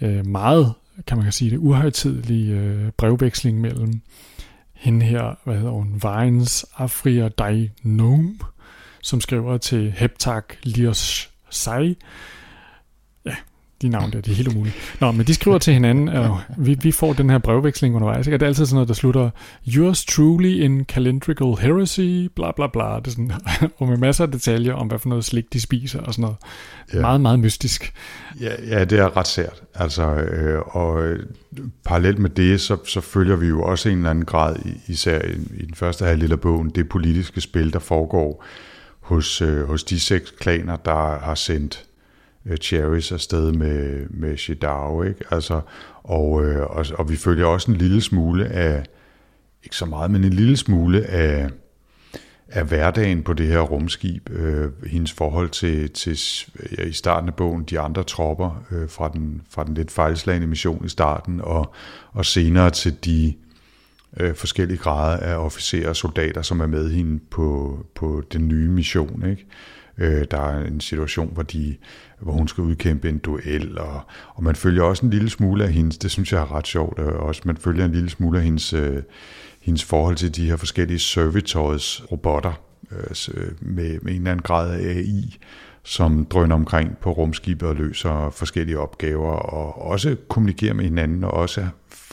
øh, meget, kan man sige det, uhøjtidlige øh, brevveksling mellem hende her, hvad hedder hun, Vines Afria Dainom, som skriver til Heptak Lios Sai, de navne der, de er helt umulige. Nå, men de skriver til hinanden, (laughs) og vi, vi får den her brevveksling undervejs, ikke? og det er altid sådan noget, der slutter, yours truly in calendrical heresy, bla bla bla, det er sådan, (laughs) og med masser af detaljer om, hvad for noget slik de spiser, og sådan noget. Ja. Meget, meget mystisk. Ja, ja, det er ret sært. Altså, øh, og øh, parallelt med det, så, så følger vi jo også en eller anden grad, især i, i den første halvdel af bogen, det politiske spil, der foregår hos, øh, hos de seks klaner, der har sendt Øh, Cherries afsted med, med Shidao, ikke? Altså, og, øh, og, og vi følger også en lille smule af, ikke så meget, men en lille smule af, af hverdagen på det her rumskib, øh, hendes forhold til, til ja, i starten af bogen, de andre tropper øh, fra, den, fra den lidt fejlslagende mission i starten, og, og senere til de øh, forskellige grader af officerer og soldater, som er med hende på, på den nye mission. Ikke? Øh, der er en situation, hvor, de, hvor hun skal udkæmpe en duel, og, og man følger også en lille smule af hendes, det synes jeg er ret sjovt, øh, også man følger en lille smule af hendes, øh, hendes forhold til de her forskellige servitors robotter, øh, med, med en eller anden grad af AI, som drøner omkring på rumskibet og løser forskellige opgaver, og også kommunikerer med hinanden, og også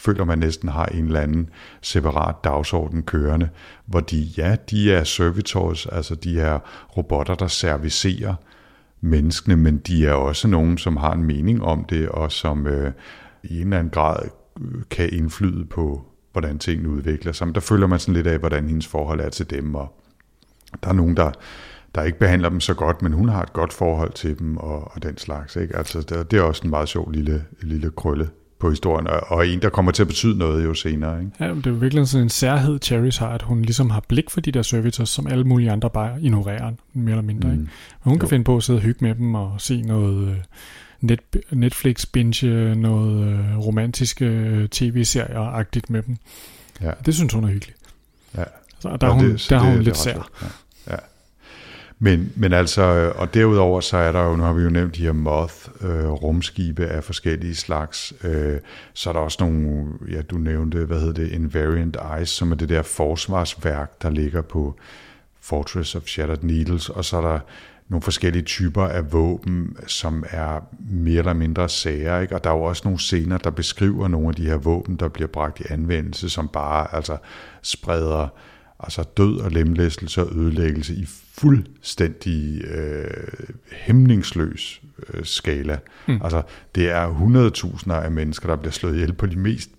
føler man næsten har en eller anden separat dagsorden kørende, hvor de, ja, de er servitors, altså de er robotter, der servicerer menneskene, men de er også nogen, som har en mening om det, og som øh, i en eller anden grad øh, kan indflyde på, hvordan tingene udvikler sig. Men der føler man sådan lidt af, hvordan hendes forhold er til dem, og der er nogen, der, der ikke behandler dem så godt, men hun har et godt forhold til dem, og, og den slags. Ikke? Altså, det, det er også en meget sjov lille, lille krølle på historien, og en, der kommer til at betyde noget jo senere. Ikke? Ja, det er jo virkelig sådan en særhed, Cherries har, at hun ligesom har blik for de der servitors, som alle mulige andre bare ignorerer, mere eller mindre. Mm. Ikke? Men hun jo. kan finde på at sidde og hygge med dem og se noget øh, net, Netflix binge, noget øh, romantiske øh, tv-serier-agtigt med dem. Ja. Det synes hun er hyggeligt. Ja. Så der, og hun, det, der har hun det, lidt sær. Ja. Men, men altså, øh, og derudover så er der jo, nu har vi jo nævnt de her Moth-rumskibe øh, af forskellige slags, øh, så er der også nogle, ja du nævnte, hvad hedder det, Invariant Ice, som er det der forsvarsværk, der ligger på Fortress of Shattered Needles, og så er der nogle forskellige typer af våben, som er mere eller mindre sære, ikke? og der er jo også nogle scener, der beskriver nogle af de her våben, der bliver bragt i anvendelse, som bare altså spreder altså død og lemlæstelse og ødelæggelse i fuldstændig øh, hæmningsløs øh, skala. Mm. Altså, det er 100.000 af mennesker, der bliver slået ihjel på de mest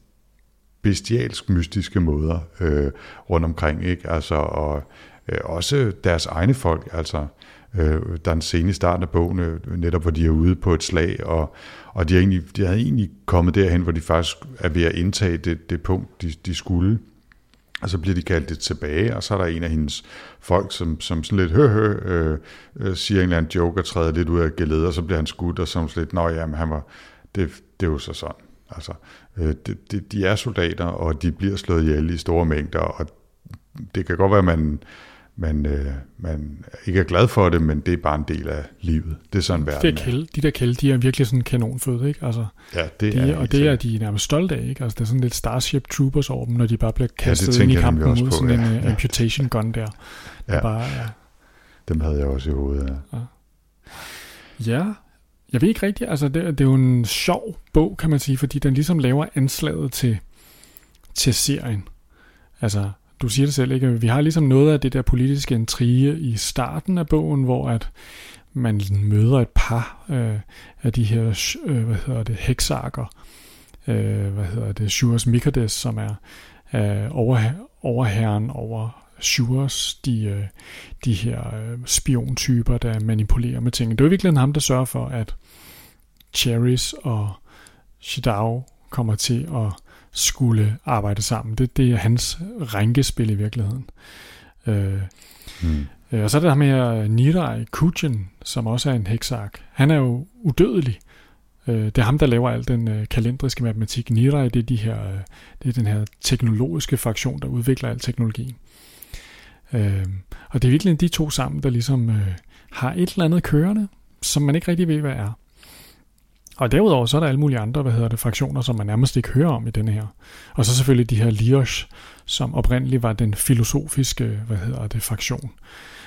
bestialsk mystiske måder øh, rundt omkring, ikke? Altså, og øh, også deres egne folk, altså, øh, der er en scene i starten af bogen, øh, netop hvor de er ude på et slag, og, og de, er egentlig, de er egentlig kommet derhen, hvor de faktisk er ved at indtage det, det punkt, de, de skulle, og så bliver de kaldt det tilbage, og så er der en af hendes folk, som, som sådan lidt hø, hø øh, øh, siger en eller anden joke og træder lidt ud af geleder, og så bliver han skudt, og så lidt, nå ja, men han var, det, det er jo så sådan. Altså, øh, de, de, de er soldater, og de bliver slået ihjel i store mængder, og det kan godt være, at man, man, øh, man ikke er glad for det, men det er bare en del af livet. Det er sådan verden de der kælde, de der kælde, de er virkelig sådan kanonføde, ikke? Altså, Ja, det de, er og det er de nærmest stolte af, ikke? Altså, det er sådan lidt Starship Troopers over dem, når de bare bliver kastet tænker ind i kampen mod på, sådan ja. en uh, Ja. amputation gun der. Ja. Ja. Bare, ja. Dem havde jeg også i hovedet. Ja. ja, jeg ved ikke rigtigt, altså det, det er jo en sjov bog, kan man sige, fordi den ligesom laver anslaget til, til serien. Altså, du siger det selv, ikke? Vi har ligesom noget af det der politiske intrige i starten af bogen, hvor at man møder et par øh, af de her, øh, hvad hedder det, heksarker, øh, hvad hedder det, Shures Mikades, som er øh, over, overherren over Shures, de, øh, de her øh, spiontyper, der manipulerer med ting. Det er i virkeligheden ham, der sørger for, at Cherries og Shidao kommer til at skulle arbejde sammen. Det, det er hans rænkespil i virkeligheden. Øh, Mm. Og så er der ham her Nirai Kujin, som også er en heksark. Han er jo udødelig. Øh, Det er ham, der laver al den øh, kalendriske matematik. Nirai, det er, de her, det er den her teknologiske fraktion, der udvikler al teknologien. Og det er virkelig de to sammen, der ligesom har et eller andet kørende, som man ikke rigtig ved, hvad er. Og derudover så er der alle mulige andre, hvad hedder det, fraktioner, som man nærmest ikke hører om i denne her. Og så selvfølgelig de her Liosh, som oprindeligt var den filosofiske, hvad hedder det, fraktion.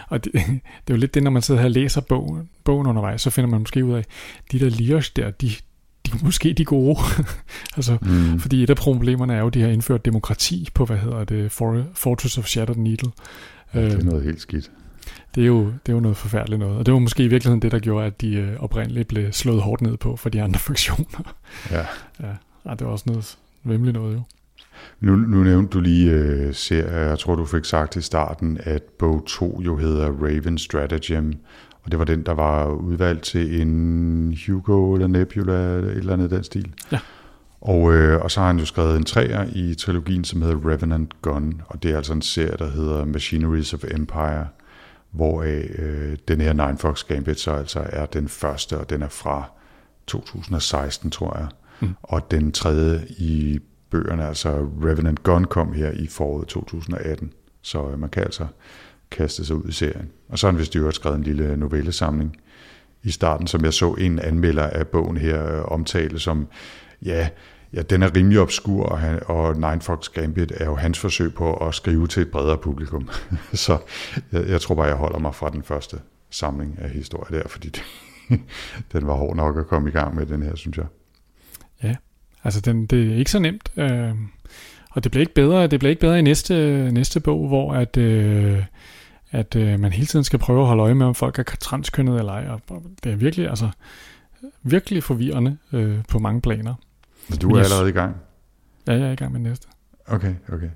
Og det, (laughs) det er jo lidt det, når man sidder her og læser bogen, bogen undervejs, så finder man måske ud af, de der Liosh der, de, de er måske de gode. (laughs) altså, Mm. fordi et af problemerne er jo, at de har indført demokrati på, hvad hedder det, For- Fortress of Shattered Needle. Ja, det er Øhm, noget helt skidt. Det er, jo, det er jo noget forfærdeligt noget. Og det var måske i virkeligheden det, der gjorde, at de øh, oprindeligt blev slået hårdt ned på for de andre (laughs) fraktioner. Ja. Ja, Ej, det var også noget vemmeligt noget jo. Nu, nu nævnte du lige øh, serier. Jeg tror, du fik sagt i starten, at bog 2 jo hedder Raven Stratagem. Og det var den, der var udvalgt til en Hugo eller Nebula eller et eller andet den stil. Ja. Og, øh, og så har han jo skrevet en træer i trilogien, som hedder Revenant Gun. Og det er altså en serie, der hedder Machineries of Empire, hvor øh, den her Nine Fox Gambit så altså er den første, og den er fra 2016, tror jeg. Mm. Og den tredje i bøgerne, altså Revenant Gun, kom her i foråret 2018. Så øh, man kan altså kaste sig ud i serien. Og så har han vist øvrigt skrevet en lille novellesamling i starten, som jeg så en anmelder af bogen her øh, omtale som, ja, ja, den er rimelig obskur, og, han, og Nine Fox Gambit er jo hans forsøg på at skrive til et bredere publikum. (laughs) så jeg, jeg tror bare, jeg holder mig fra den første samling af historier der, fordi det, (laughs) den var hård nok at komme i gang med, den her, synes jeg. Ja, Altså, den, det er ikke så nemt. Øh, og det bliver ikke bedre, det bliver ikke bedre i næste, næste bog, hvor at, øh, at øh, man hele tiden skal prøve at holde øje med, om folk er transkønnet eller ej. Og det er virkelig, altså, virkelig forvirrende øh, på mange planer. Så du er jeg- allerede i gang? Ja, jeg er i gang med næste. Okay, okay.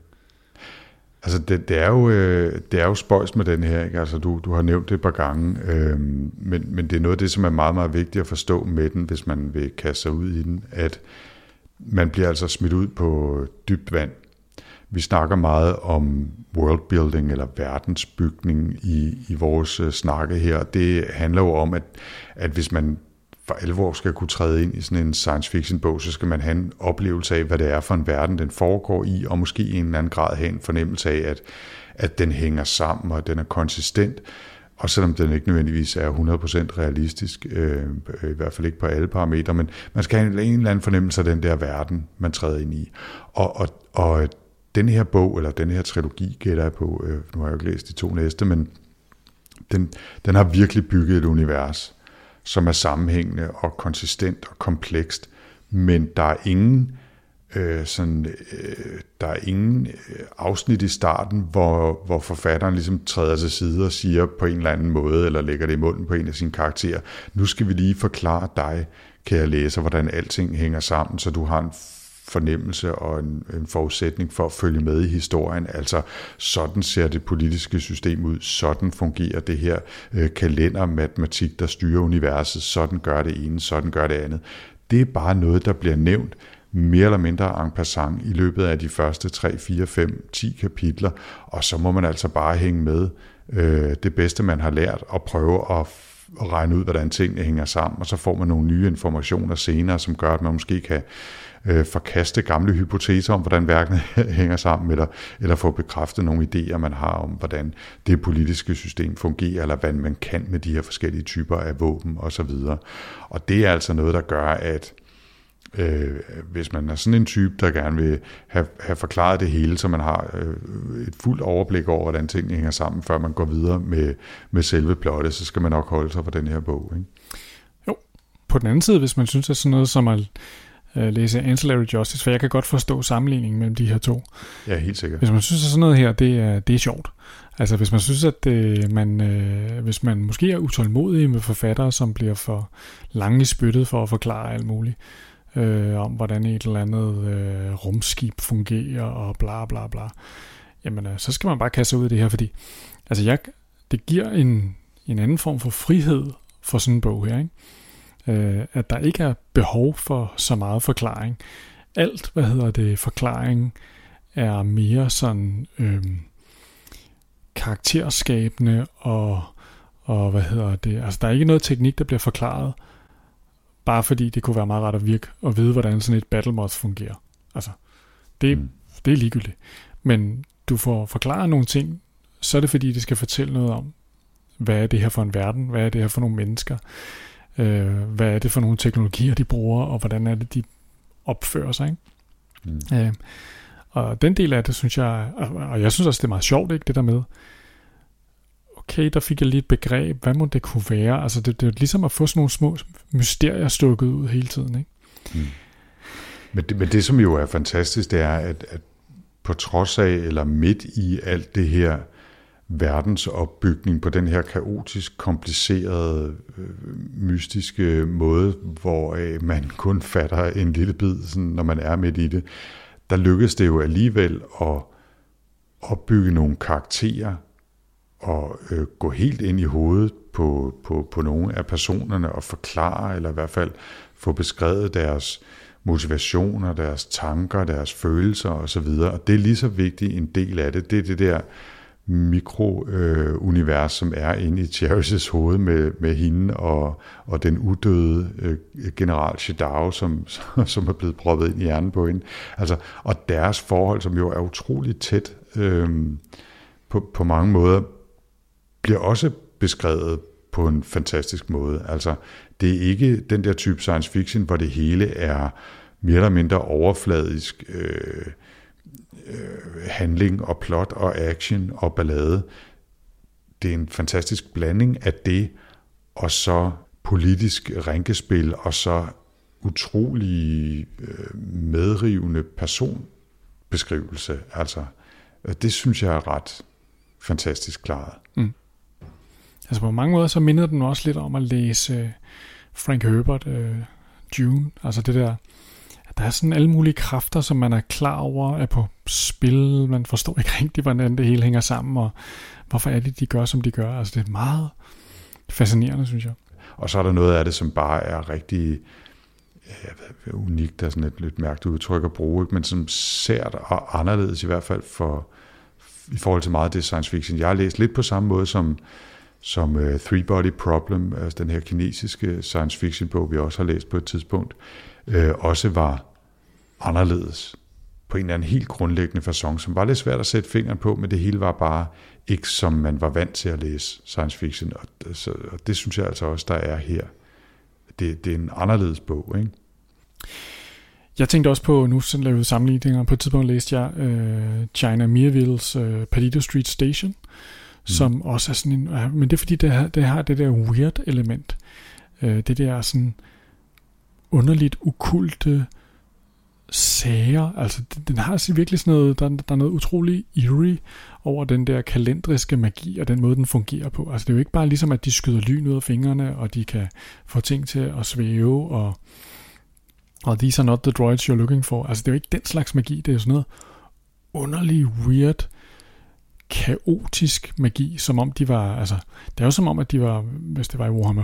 Altså, det, det, er jo, øh, det er jo spøjs med den her, ikke? Altså, du, du har nævnt det et par gange, øh, men, men det er noget af det, som er meget, meget vigtigt at forstå med den, hvis man vil kaste sig ud i den, at man bliver altså smidt ud på dybt vand. Vi snakker meget om worldbuilding eller verdensbygning i, i vores øh, snakke her. Det handler jo om, at, at hvis man for alvor skal kunne træde ind i sådan en science fiction bog, så skal man have en oplevelse af, hvad det er for en verden, den foregår i, og måske i en eller anden grad have en fornemmelse af, at, at den hænger sammen, og den er konsistent, og selvom den ikke nødvendigvis er 100% realistisk, øh, i hvert fald ikke på alle parametre, men man skal have en, en eller anden fornemmelse af den der verden, man træder ind i. Og, og, og den her bog, eller den her trilogi, gætter jeg på, øh, nu har jeg jo ikke læst de to næste, men den, den har virkelig bygget et univers, som er sammenhængende og konsistent og komplekst, men der er ingen øh, sådan, øh, der er ingen øh, afsnit i starten, hvor, hvor forfatteren ligesom træder til side og siger på en eller anden måde, eller lægger det i munden på en af sine karakterer, nu skal vi lige forklare dig, kære læser, hvordan alting hænger sammen, så du har en fornemmelse og en, en forudsætning for at følge med i historien. Altså, sådan ser det politiske system ud, sådan fungerer det her øh, kalender, matematik, der styrer universet, sådan gør det ene, sådan gør det andet. Det er bare noget, der bliver nævnt, mere eller mindre en passant i løbet af de første 3, 4, 5, 10 kapitler, og så må man altså bare hænge med øh, det bedste, man har lært, og prøve at, og regne ud, hvordan tingene hænger sammen, og så får man nogle nye informationer senere, som gør, at man måske kan øh, forkaste gamle hypoteser om, hvordan verden (laughs) hænger sammen, eller, eller få bekræftet nogle idéer, man har om, hvordan det politiske system fungerer, eller hvad man kan med de her forskellige typer af våben osv. Og det er altså noget, der gør, at øh, hvis man er sådan en type, der gerne vil have, have forklaret det hele, så man har øh, et fuldt overblik over, hvordan tingene hænger sammen, før man går videre med, med selve plottet, så skal man nok holde sig på den her bog. Ikke? Jo, på den anden side, hvis man synes, at sådan noget som at øh, læse Ancillary Justice, for jeg kan godt forstå sammenligningen mellem de her to. Ja, helt sikkert. Hvis man synes, at sådan noget her, det er, det er sjovt. Altså hvis man synes, at øh, man, øh, hvis man måske er utålmodig med forfattere, som bliver for lange i spyttet for at forklare alt muligt, øh, om hvordan et eller andet øh, rumskib fungerer og bla bla bla, jamen øh, så skal man bare kaste ud i det her, fordi altså jeg, det giver en, en anden form for frihed for sådan en bog her, ikke? Øh, at der ikke er behov for så meget forklaring. Alt, hvad hedder det, forklaring, er mere sådan øh, karakterskabende og, og hvad hedder det, altså der er ikke noget teknik, der bliver forklaret, bare fordi det kunne være meget rart at virke og vide, hvordan sådan et battle mod fungerer. Altså, det, mm. det er ligegyldigt. Men du får forklaret nogle ting, så er det fordi, det skal fortælle noget om, hvad er det her for en verden, hvad er det her for nogle mennesker, øh, hvad er det for nogle teknologier, de bruger, og hvordan er det, de opfører sig. Ikke? Mm. Øh, og den del af det, synes jeg, og jeg synes også, det er meget sjovt, ikke, det der med, okay, der fik jeg lige et begreb, hvad må det kunne være? Altså, det, det er ligesom at få sådan nogle små mysterier stukket ud hele tiden, ikke? Mm. Men, det, men det, som jo er fantastisk, det er, at, at på trods af, eller midt i alt det her verdensopbygning på den her kaotisk komplicerede, øh, mystiske måde, hvor øh, man kun fatter en lille bid, sådan, når man er midt i det, der lykkes det jo alligevel at opbygge nogle karakterer og øh, gå helt ind i hovedet på, på, på nogle af personerne og forklare, eller i hvert fald få beskrevet deres motivationer, deres tanker, deres følelser osv. Og det er lige så vigtig en del af det. Det er det der mikrounivers, øh, som er inde i Cherishes hoved med, med hende og, og den udøde øh, general Shadao, som, (laughs) som er blevet proppet ind i hjernen på hende. Altså, og deres forhold, som jo er utroligt tæt øh, på, på mange måder, bliver også beskrevet på en fantastisk måde. Altså, det er ikke den der type science fiction, hvor det hele er mere eller mindre overfladisk øh, øh, handling og plot og action og ballade. Det er en fantastisk blanding af det, og så politisk rænkespil, og så utrolig øh, medrivende personbeskrivelse. Altså, øh, det synes jeg er ret fantastisk klaret. Mm. Altså på mange måder, så minder den også lidt om at læse øh, Frank Herbert, øh, Dune, altså det der, der er sådan alle mulige kræfter, som man er klar over er på spil, man forstår ikke rigtig, hvordan det hele hænger sammen, og hvorfor er det, de gør, som de gør, altså det er meget fascinerende, synes jeg. Og så er der noget af det, som bare er rigtig øh, ja, unikt, der er sådan et lidt mærkeligt udtryk at bruge, ikke? men som sært og anderledes i hvert fald for, i forhold til meget af det science fiction. Jeg har læst lidt på samme måde som som uh, Three Body Problem, altså den her kinesiske science fiction bog, vi også har læst på et tidspunkt, uh, også var anderledes på en eller anden helt grundlæggende façon, som var lidt svært at sætte fingeren på, men det hele var bare ikke som man var vant til at læse science fiction, og, så, og det synes jeg altså også, der er her. Det, det er en anderledes bog, ikke? Jeg tænkte også på, nu så lavede sammenligninger, på et tidspunkt læste jeg uh, China Mirvilles uh, Palito Street Station, mm. som også er sådan en, men det er fordi, det har det, har det der weird element. Øh, det der sådan underligt ukulte sager, altså den har virkelig sådan noget, der, der er noget utrolig eerie over den der kalendriske magi og den måde, den fungerer på. Altså det er jo ikke bare ligesom, at de skyder lyn ud af fingrene, og de kan få ting til at svæve, og, og these are not the droids you're looking for. Altså det er jo ikke den slags magi, det er jo sådan noget underlig, weird, kaotisk magi, som om de var, altså, det er jo som om, at de var, hvis det var i Warhammer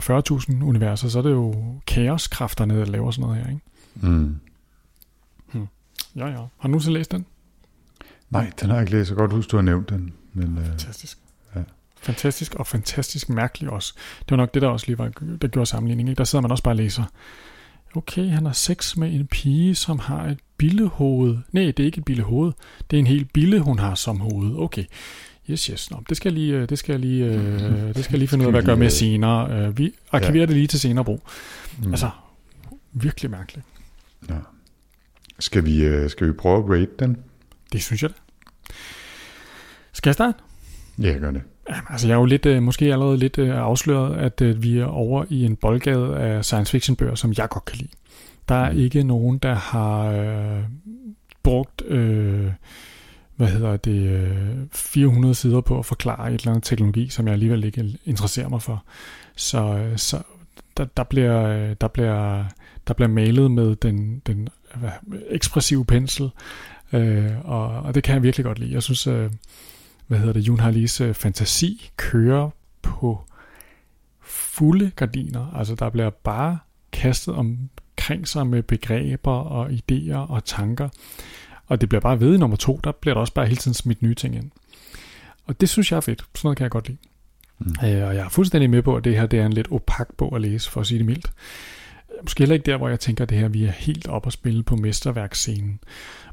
40.000 universer, så er det jo kaoskræfterne, der laver sådan noget her, ikke? Mm. Ja, ja. Har du nogensinde læst den? Nej, den har jeg ikke læst. Jeg godt huske, du har nævnt den. Men, øh, Fantastisk. Ja. Fantastisk og fantastisk mærkelig også. Det var nok det, der også lige var, der gjorde sammenligning. Ikke? Der sidder man også bare og læser. Okay, han har sex med en pige, som har et billehoved. Nej, det er ikke et billehoved. Det er en hel bille, hun har som hoved. Okay. Yes, yes. Nå, det skal jeg lige, øh, det skal jeg lige, øh, (laughs) det skal jeg lige finde ud af, hvad jeg gør med senere. Øh, Vi arkiverer det lige til senere brug. mm. Altså, virkelig mærkeligt. ja. skal, vi, øh, skal vi prøve at rate den? Det synes jeg da. Skal jeg starte? Ja, jeg gør det. Jamen, altså, jeg er jo lidt, øh, måske allerede lidt øh, afsløret, at øh, vi er over i en boldgade af science fiction bøger, som jeg godt kan lide. Der er Mm. ikke nogen, der har øh, brugt, øh, hvad hedder det, øh, 400 sider på at forklare et eller andet teknologi, som jeg alligevel ikke interesserer mig for. Så, øh, så der, der, bliver, øh, der, bliver, der bliver malet med den, den hvad, ekspressive pensel, øh, og, og det kan jeg virkelig godt lide. Jeg synes, øh, hvad hedder det, Jun Harlis øh, fantasi kører på fulde gardiner. Altså der bliver bare kastet omkring sig med begreber og idéer og tanker. Og det bliver bare ved nummer to, der bliver der også bare hele tiden smidt nye ting ind. Og det synes jeg er fedt. Sådan noget kan jeg godt lide. Mm. Øh, og jeg er fuldstændig med på, at det her det er en lidt opak bog at læse, for at sige det mildt. Måske heller ikke der, hvor jeg tænker, at det her vi er helt op at spille på mesterværksscenen.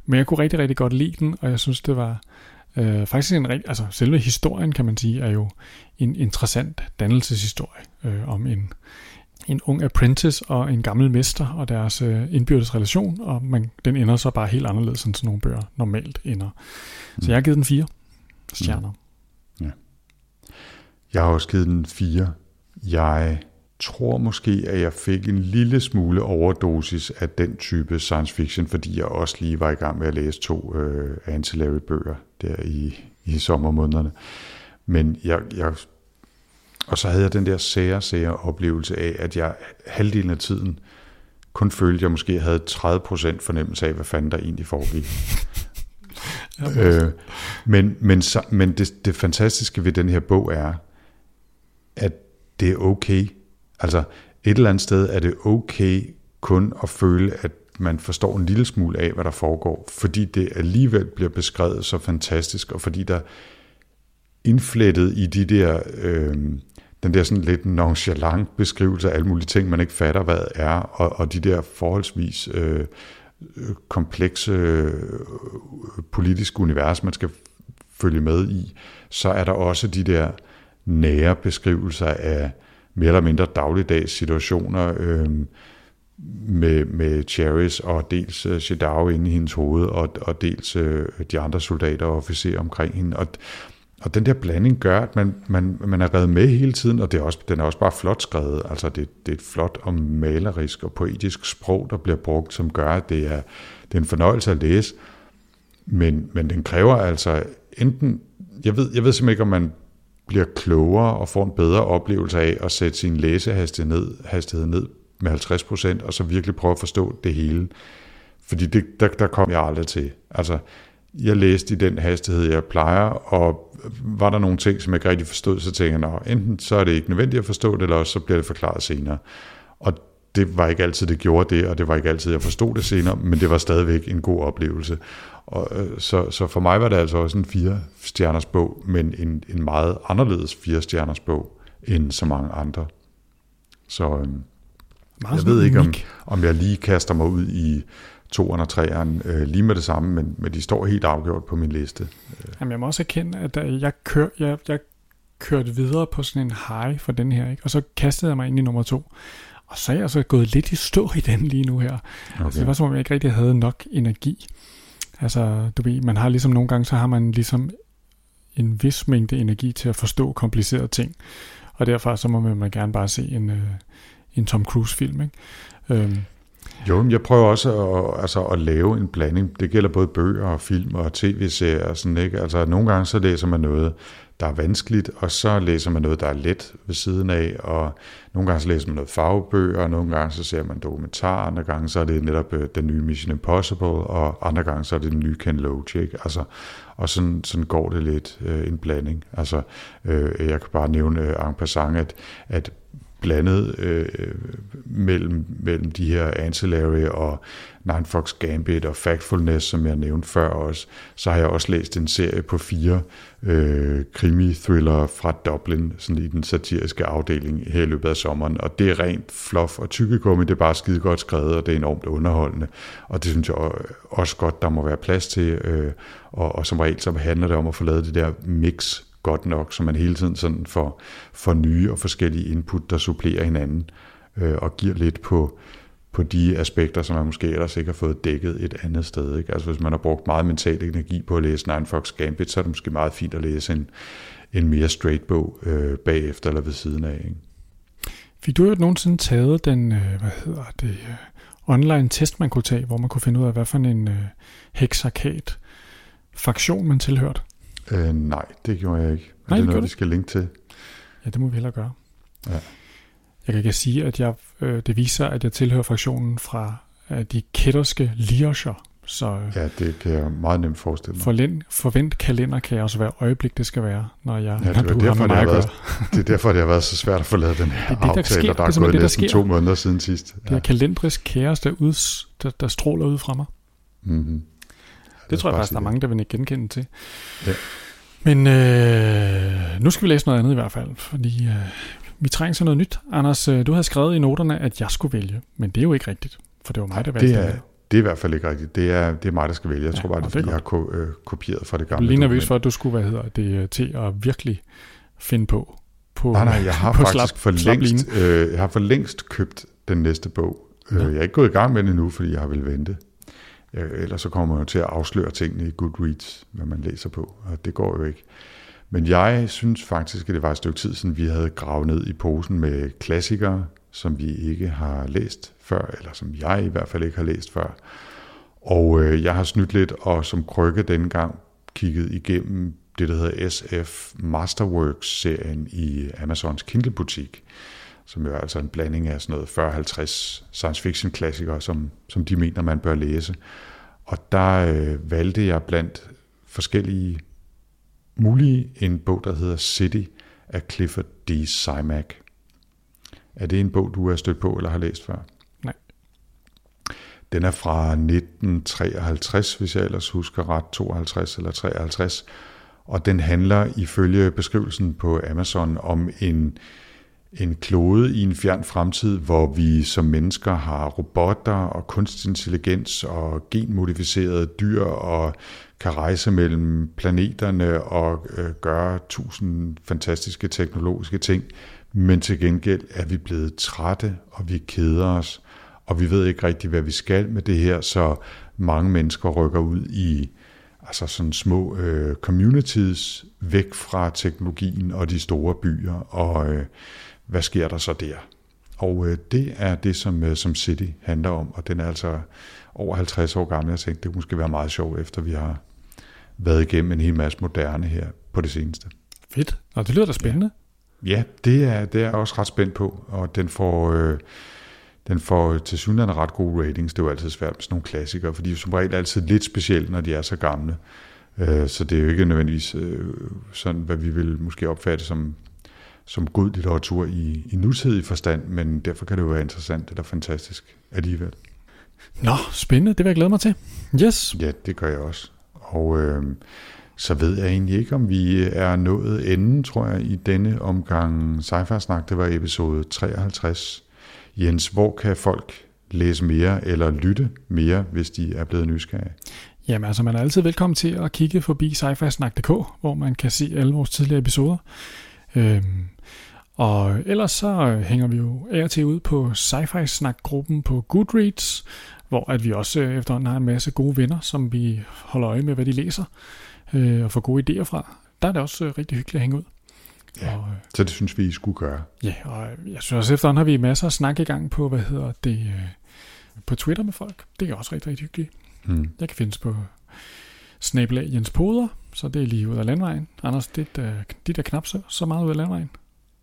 Men jeg kunne rigtig, rigtig godt lide den, og jeg synes, det var øh, faktisk en rigtig... Altså, selve historien, kan man sige, er jo en interessant dannelseshistorie øh, om en, en ung apprentice og en gammel mester og deres øh, indbyrdes relation, og man, den ender så bare helt anderledes, end sådan nogle bøger normalt ender. Så jeg har givet den fire stjerner. Jeg har også givet den fire. Jeg tror måske, at jeg fik en lille smule overdosis af den type science fiction, fordi jeg også lige var i gang med at læse to øh, ancillary bøger der i, i sommermånederne. Men jeg, jeg, og så havde jeg den der sære, sære oplevelse af, at jeg halvdelen af tiden kun følte, at jeg måske havde 30% fornemmelse af, hvad fanden der egentlig foregik. Øh, men men, men det, det fantastiske ved den her bog er, at det er okay. Altså et eller andet sted er det okay kun at føle, at man forstår en lille smule af, hvad der foregår, fordi det alligevel bliver beskrevet så fantastisk, og fordi der indflettet i de der, øh, den der sådan lidt nonchalant beskrivelse af alle mulige ting, man ikke fatter, hvad er, og, og de der forholdsvis øh, komplekse øh, politiske univers, man skal følge med i, så er der også de der nære beskrivelser af mere eller mindre dagligdags situationer øh, med, med Cherries og dels øh, Shedao inde i hendes hoved, og, og dels øh, de andre soldater og officerer omkring hende. Og, og den der blanding gør, at man, man, man er reddet med hele tiden, og det er også, den er også bare flot skrevet. Altså det, det er et flot og malerisk og poetisk sprog, der bliver brugt, som gør, at det er, det er en fornøjelse at læse. Men, men den kræver altså enten, jeg ved, jeg ved simpelthen ikke, om man bliver klogere og får en bedre oplevelse af at sætte sin læsehastighed ned, hastighed ned med 50%, og så virkelig prøve at forstå det hele. Fordi det, der, der kom jeg aldrig til. Altså, jeg læste i den hastighed, jeg plejer, og var der nogle ting, som jeg ikke rigtig forstod, så tænkte jeg, enten så er det ikke nødvendigt at forstå det, eller også så bliver det forklaret senere. Og det var ikke altid, det gjorde det, og det var ikke altid, jeg forstod det senere, men det var stadigvæk en god oplevelse. Og, øh, så, så for mig var det altså også en fire stjerners bog, men en, en meget anderledes fire stjerners bog, end så mange andre. Så øh, Meget jeg ved ikke, om, om jeg lige kaster mig ud i toeren og treeren øh, lige med det samme, men, men de står helt afgjort på min liste. Jamen, jeg må også erkende, at da jeg, kør, jeg, jeg kørte videre på sådan en high for den her, ikke? og så kastede jeg mig ind i nummer to. Og så er jeg så gået lidt i stå i den lige nu her. Okay. Altså, det var som om, jeg ikke rigtig havde nok energi. Altså, du ved, man har ligesom nogle gange, så har man ligesom en vis mængde energi til at forstå komplicerede ting. Og derfor så må man gerne bare se en, øh, en Tom Cruise-film, ikke? Øhm, jo, men jeg prøver også at, altså at lave en blanding. Det gælder både bøger og film og tv-serier og sådan, ikke? Altså nogle gange så læser man noget, der er vanskeligt, og så læser man noget, der er let ved siden af, og nogle gange så læser man noget fagbøger, og nogle gange så ser man dokumentar, andre gange så er det netop øh, den nye Mission Impossible, og andre gange så er det den nye Ken Loach, ikke? Altså, og sådan, sådan går det lidt øh, en blanding. Altså, øh, jeg kan bare nævne øh, en passant, at, at blandet øh, mellem, mellem de her ancillary og Nine Fox Gambit og Factfulness, som jeg nævnte før også, så har jeg også læst en serie på fire øh, krimi-thriller fra Dublin, sådan i den satiriske afdeling her i løbet af sommeren, og det er rent fluff og tykkegummi, det er bare skide godt skrevet, og det er enormt underholdende, og det synes jeg også godt, der må være plads til, øh, og, og som regel så handler det om at få lavet det der mix godt nok, så man hele tiden sådan får, får nye og forskellige input, der supplerer hinanden, øh, og giver lidt på, på de aspekter, som man måske ellers ikke har fået dækket et andet sted. Ikke? Altså hvis man har brugt meget mental energi på at læse Nine Fox Gambit, så er det måske meget fint at læse en, en mere straight bog øh, bagefter eller ved siden af. Ikke? Fik du jo nogensinde taget den, øh, hvad hedder det, øh, online test, man kunne tage, hvor man kunne finde ud af, hvad for en øh, heksarkat fraktion man tilhørte? Øh, nej, det gjorde jeg ikke. Nej, er det det noget, vi skal linke til? Ja, det må vi hellere gøre. Ja. Jeg kan ikke sige, at jeg, øh, det viser, at jeg tilhører fraktionen fra øh, de kætterske lioscher. Så øh, Ja, det kan jeg meget nemt forestille mig. forlen, forvent kalender kan også være øjeblik, det skal være, når, jeg, Ja, det, er du har derfor, med det, mig været, det er derfor, det har været så svært at få lavet den her Det er det, der aftale, sker. der Det er er gået det, der næsten sker. to måneder siden sidst. Det er kalendrisk kaos, der, uds, der, der stråler ud fra mig. Mm-hmm. Det tror jeg faktisk, der er mange, der vil ikke genkende til. Ja. Men øh, nu skal vi læse noget andet i hvert fald, fordi øh, vi trænger til noget nyt. Anders, øh, du havde skrevet i noterne, at jeg skulle vælge, men det er jo ikke rigtigt, for det var mig, der valgte Det er, det er i hvert fald ikke rigtigt. Det er, det er mig, der skal vælge. Jeg Ja, tror bare, det er det er fordi, jeg har ko- øh, kopieret fra det er gamle lige nervøs dokument. for, at du skulle, hvad hedder det, øh, til at virkelig finde på. på Nej, nej, jeg har (laughs) faktisk slap- for længst, øh, jeg har for længst købt den næste bog. Nå. Øh, jeg er ikke gået i gang med den endnu, fordi jeg har vel vente. Øh, ellers så kommer man jo til at afsløre tingene i Goodreads, hvad man læser på, og det går jo ikke. Men jeg synes faktisk, at det var et stykke tid siden, vi havde gravet ned i posen med klassikere, som vi ikke har læst før, eller som jeg i hvert fald ikke har læst før. Og øh, jeg har snydt lidt, og som krykke dengang kigget igennem det, der hedder SF Masterworks-serien i Amazons Kindle-butik, som jo er altså en blanding af sådan noget 40-50 science fiction klassikere, som, som de mener, man bør læse. Og der øh, valgte jeg blandt forskellige mulige en bog, der hedder City af Clifford D. Simak. Er det en bog, du har stødt på eller har læst før? Nej. Den er fra 1953, hvis jeg ellers husker ret, 52 eller 53. Og den handler ifølge beskrivelsen på Amazon om en, en klode i en fjern fremtid, hvor vi som mennesker har robotter og kunstig intelligens og genmodificerede dyr og kan rejse mellem planeterne og øh, gøre tusind fantastiske teknologiske ting. Men til gengæld er vi blevet trætte, og vi keder os, og vi ved ikke rigtig, hvad vi skal med det her, så mange mennesker rykker ud i altså sådan små øh, communities væk fra teknologien og de store byer, og øh, hvad sker der så der? Og øh, det er det, som, øh, som City handler om, og den er altså over 50 år gammel. Jeg tænkte, det kunne måske være meget sjovt, efter vi har været igennem en hel masse moderne her på det seneste. Fedt. Og det lyder da spændende. Ja, det er, det er jeg også ret spændt på, og den får, øh, den får til synligheden ret gode ratings. Det er jo altid svært med sådan nogle klassikere, fordi de er som regel altid lidt specielle, når de er så gamle. Øh, så det er jo ikke nødvendigvis sådan, hvad vi vil måske opfatte som, som god litteratur i, i nutidig forstand, men derfor kan det jo være interessant eller fantastisk alligevel. Nå, spændende. Det vil jeg glæde mig til. Yes. Ja, det gør jeg også. Og øh, så ved jeg egentlig ikke, om vi er nået enden, tror jeg, i denne omgang sci snak Det var episode 53. Jens, hvor kan folk læse mere eller lytte mere, hvis de er blevet nysgerrige? Jamen altså, man er altid velkommen til at kigge forbi sci-fi-snak.dk, hvor man kan se alle vores tidligere episoder. Øhm, og ellers så øh, hænger vi jo af og til ud på sci-fi snak-gruppen på Goodreads, hvor at vi også øh, efterhånden har en masse gode venner, som vi holder øje med, hvad de læser, øh, og får gode idéer fra. Der er det også øh, rigtig hyggeligt at hænge ud. Ja. Og, øh, Så det synes vi, I skulle gøre. ja, og jeg synes også efterhånden har vi masser af snak i gang på, hvad hedder det, øh, på Twitter med folk. Det er også rigtig, rigtig hyggeligt. Hmm. Jeg kan findes på snabelag Jens Poder, så det er lige ud af landvejen. Anders, er, dit er knap så, så meget ud af landvejen.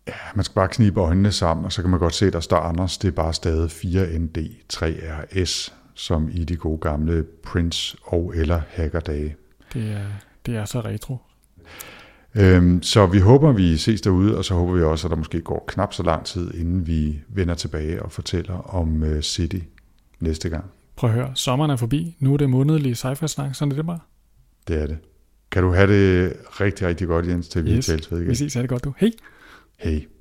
Ja, man skal bare knibe øjnene sammen, og så kan man godt se, at der står Anders. Det er bare stadig 4ND3RS, som i de gode gamle Prince og eller Hackerdage. Det er, det er så retro. Øhm, så vi håber, vi ses derude, og så håber vi også, at der måske går knap så lang tid, inden vi vender tilbage og fortæller om uh, City næste gang. Prøv at høre, sommeren er forbi. Nu er det månedlige sci-fi snak, sådan er det bare. Det er det. Kan du have det rigtig, rigtig godt, Jens, til vi Yes. tales ved igen? Vi ses, er det godt du. Hej! Hej.